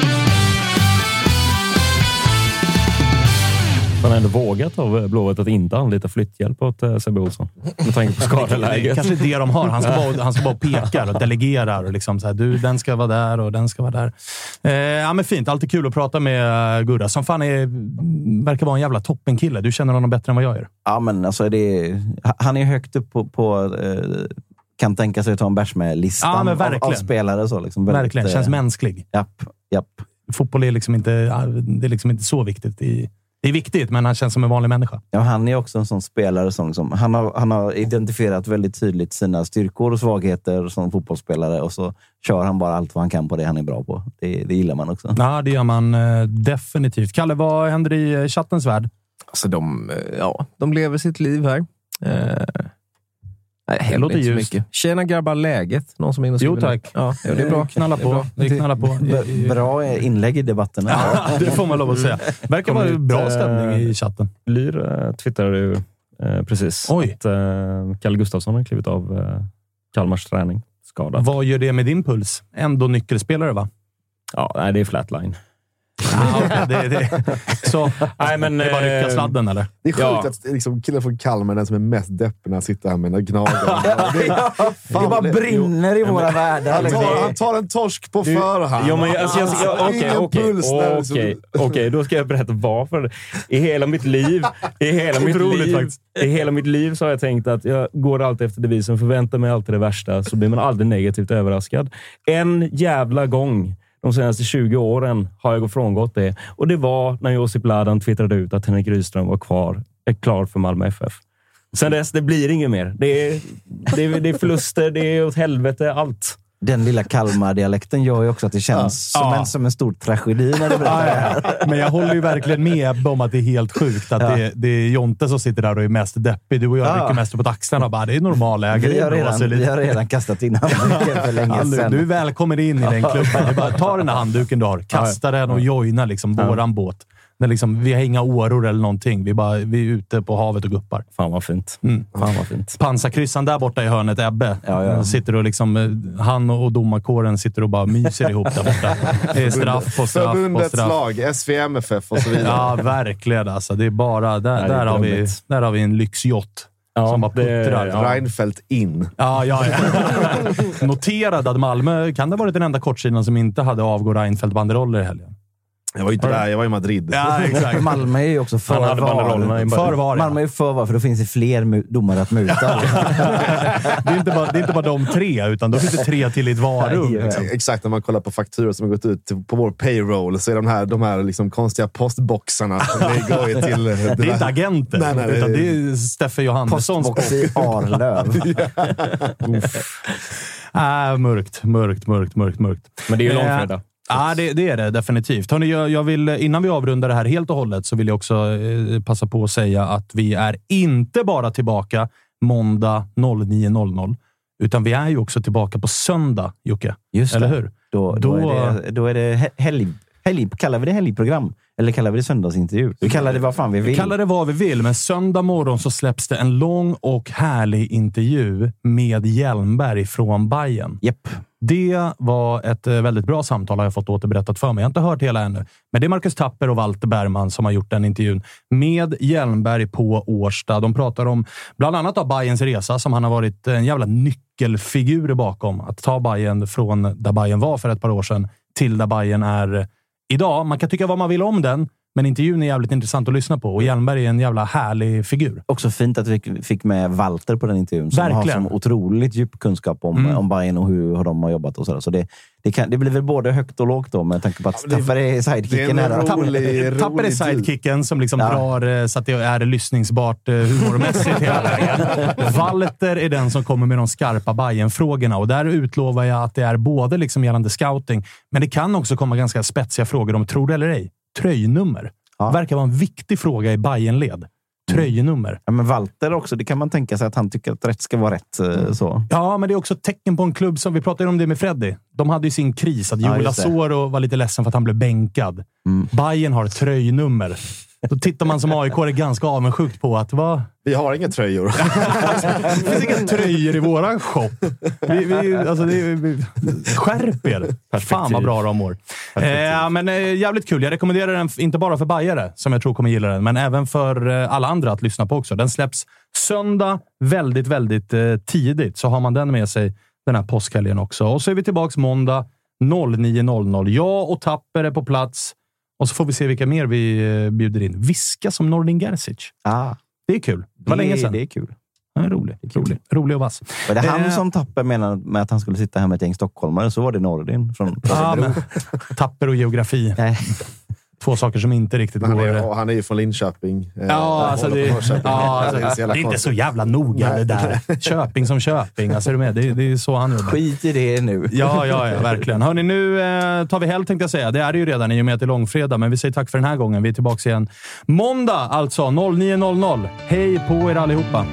Han har ändå vågat av Blåvitt att inte anlita flytthjälp åt eh, Sebbe Olsson. Med tanke på skadeläget. kanske det de har. Han ska bara, han ska bara peka och delegera. Och liksom så här, du, den ska vara där och den ska vara där. Eh, ja, men fint. Alltid kul att prata med Gurra, som fan är, verkar vara en jävla toppenkille. Du känner honom bättre än vad jag gör. Ja, men alltså det är, han är högt upp på, på eh, kan tänka sig att ta en bärs med listan ja, av, av, spelare. Så liksom väldigt, verkligen. Känns mänsklig. Japp, japp. Fotboll är liksom inte, det är liksom inte så viktigt i det är viktigt, men han känns som en vanlig människa. Ja, han är också en sån spelare som, som han, har, han har identifierat väldigt tydligt sina styrkor och svagheter som fotbollsspelare och så kör han bara allt vad han kan på det han är bra på. Det, det gillar man också. Ja, det gör man eh, definitivt. Kalle, vad händer i eh, chattens värld? Alltså, de, eh, ja, de lever sitt liv här. Eh, Nej, det låter mycket. Tjena grabbar, läget? Någon som är inne Jo tack. Ja, det är bra. Knalla på. Det är bra. på. Bra inlägg i debatten. Ja, det får man lov att säga. verkar vara bra stämning i chatten. Lyr äh, twittrade ju precis Oj. att Kalle Gustafsson har klivit av Kalmars träning. Skadad. Vad gör det med din puls? Ändå nyckelspelare, va? Ja, det är flatline. Ah, okay. det, det. Så, Nej, men, det var rycka sladden, eller? Det är sjukt ja. att liksom, killen från Kalmar är den som är mest deppig när han sitter här med en gnagare. det, ja, det bara brinner i våra världar. Han tar, han tar en torsk på förhand. Ja, men, alltså, jag, jag, okay, okay, okay, okay, då ska jag berätta varför. I hela mitt liv, i hela mitt liv, i hela mitt liv så har jag tänkt att jag går alltid efter devisen förväntar mig alltid det värsta, så blir man aldrig negativt överraskad. En jävla gång de senaste 20 åren har jag frångått det. Och det var när Josip Ladan twittrade ut att Henrik Rydström var kvar, är klar för Malmö FF. Sen dess, det blir inget mer. Det är, det är, det är förluster, det är åt helvete, allt. Den lilla Kalmar-dialekten gör ju också att det känns som, En, som en stor tragedi när du berättar det här. Men jag håller ju verkligen med om att det är helt sjukt att Ja. det, det är Jonte som sitter där och är mest deppig. Du och jag Ja. rycker mest på axlarna och bara, det är normalläge. Vi har, redan, vi har redan kastat in handduken för länge Ja, du, sedan. du är välkommen in i den klubben. Bara, ta den där handduken du har, kasta den och joina liksom Ja. våran båt. Men liksom, vi har inga åror eller någonting. Vi, bara, vi är ute på havet och guppar. Fan vad fint. Mm. Fan vad fint. Pansarkryssan där borta i hörnet, Ebbe. Ja, ja. Sitter och liksom, eh, han och domarkåren sitter och bara myser ihop där borta. Det är straff på straff på Förbundets straff. lag, SVMFF och så vidare. Ja, verkligen. Alltså, det är bara, där, det är där, har vi, där har vi en lyxjott Ja, som bara det- puttrar. ja. Reinfeldt in. Ja, ja, ja. Noterad att Malmö kan det ha varit den enda kortsidan som inte hade avgå Reinfeldt-banderoller i helgen. Jag var ju inte där, jag var i Madrid. Ja, exakt. Malmö är ju också för Han hade banderollerna i var. För var, ja. Malmö är ju för var, för då finns det fler domare att muta. Det är, inte bara, det är inte bara de tre, utan då finns det tre till i ett varum. Nej, Liksom. Exakt, när man kollar på fakturor som har gått ut på vår payroll så är de här, de här liksom konstiga postboxarna. Det går ju till... Det är inte agenter, Nej, nej, utan det- det är Steffe Johannessons Postbox i Arlöv. Äh, mörkt, mörkt, mörkt, mörkt, mörkt. Men det är ju Eh, långfredag. Ja, det, det är det definitivt. Hörrni, jag, jag vill, innan vi avrundar det här helt och hållet så vill jag också eh, passa på att säga att vi är inte bara tillbaka måndag 09.00, utan vi är ju också tillbaka på söndag, Jocke. Just Eller det. hur? Då, då, Då- är det, då är det he- helg, helg... Kallar vi det helgprogram? Eller kallar vi det söndagsintervju? Vi kallar det vad fan vi Vi vill. kallar det vad vi vill, men söndag morgon så släpps det en lång och härlig intervju med Hjelmberg från Bayern. Japp. Det var ett eh, väldigt bra samtal har jag fått återberättat för mig. Jag har inte hört hela ännu. Men det är Marcus Tapper och Walter Bergman som har gjort den intervjun med Hjelmberg på Årsta. De pratar om bland annat av Bayerns resa som han har varit en jävla nyckelfigur bakom. Att ta Bayern från där Bayern var för ett par år sedan till där Bayern är idag. Man kan tycka vad man vill om den, men intervjun är jävligt intressant att lyssna på och Hjelmberg är en jävla härlig figur. Också fint att vi fick med Walter på den intervjun. Som Verkligen. har som otroligt djup kunskap om, Mm. om Bayern och hur, hur de har jobbat. och sådär. Så det, det, kan, det blir väl både högt och lågt då med tanke på att Ja, Tapper är det är sidekicken. en här. rolig- Tapper är sidekicken som liksom Ja. drar eh, så att det är lyssningsbart eh, humormässigt hela vägen. Walter är den som kommer med de skarpa bayern frågorna och där utlovar jag att det är både liksom gällande scouting, men det kan också komma ganska spetsiga frågor om, tror det eller ej, tröjnummer. Ja. Verkar vara en viktig fråga i Bayernled. Tröjnummer. Ja, men Walter också, det kan man tänka sig att han tycker att rätt ska vara rätt. eh, Så. Ja, men det är också ett tecken på en klubb som... Vi pratade om det med Freddy. De hade ju sin kris. Att Ja, Joel det. Asoro var lite ledsen för att han blev bänkad. Mm. Bayern har tröjnummer. Då tittar man som AIK är ganska avundsjukt på att va? Vi har inga tröjor. Det finns inga tröjor i våran shop. Vi, vi, alltså det, vi, skärp er! Fan vad bra de mår. Eh, men eh, jävligt kul. Jag rekommenderar den inte bara för bajare som jag tror kommer gilla den, men även för eh, alla andra att lyssna på också. Den släpps söndag väldigt, väldigt eh, tidigt, så har man den med sig den här påskhelgen också. Och så är vi tillbaka måndag 09.00. Jag och Tapper är på plats och så får vi se vilka mer vi eh, bjuder in. Viska som Nordin Gerzic. Ah, Det är kul. Det var det, länge sedan. Det är kul. Ja, rolig, rolig, rolig och vass. Var det han Eh, som Tapper menade med att han skulle sitta här med ett gäng stockholmare, så var det Nordin från från men, tapper och geografi. Nej. Två saker som inte riktigt han, går... är, och han är ju från Linköping. Eh, Ja, alltså håller det, Norrköping. ja, alltså, Det är så det jävla är inte konstigt. så jävla noga det där. Köping som Köping. Alltså, är du med? Det, det är så han jobbar. Skit i det nu. Ja, ja, ja, verkligen. Hörni, nu eh, tar vi helg tänkte jag säga. Det är det ju redan i och med att det är långfredag, men vi säger tack för den här gången. Vi är tillbaka igen måndag, alltså 09.00. Hej på er allihopa!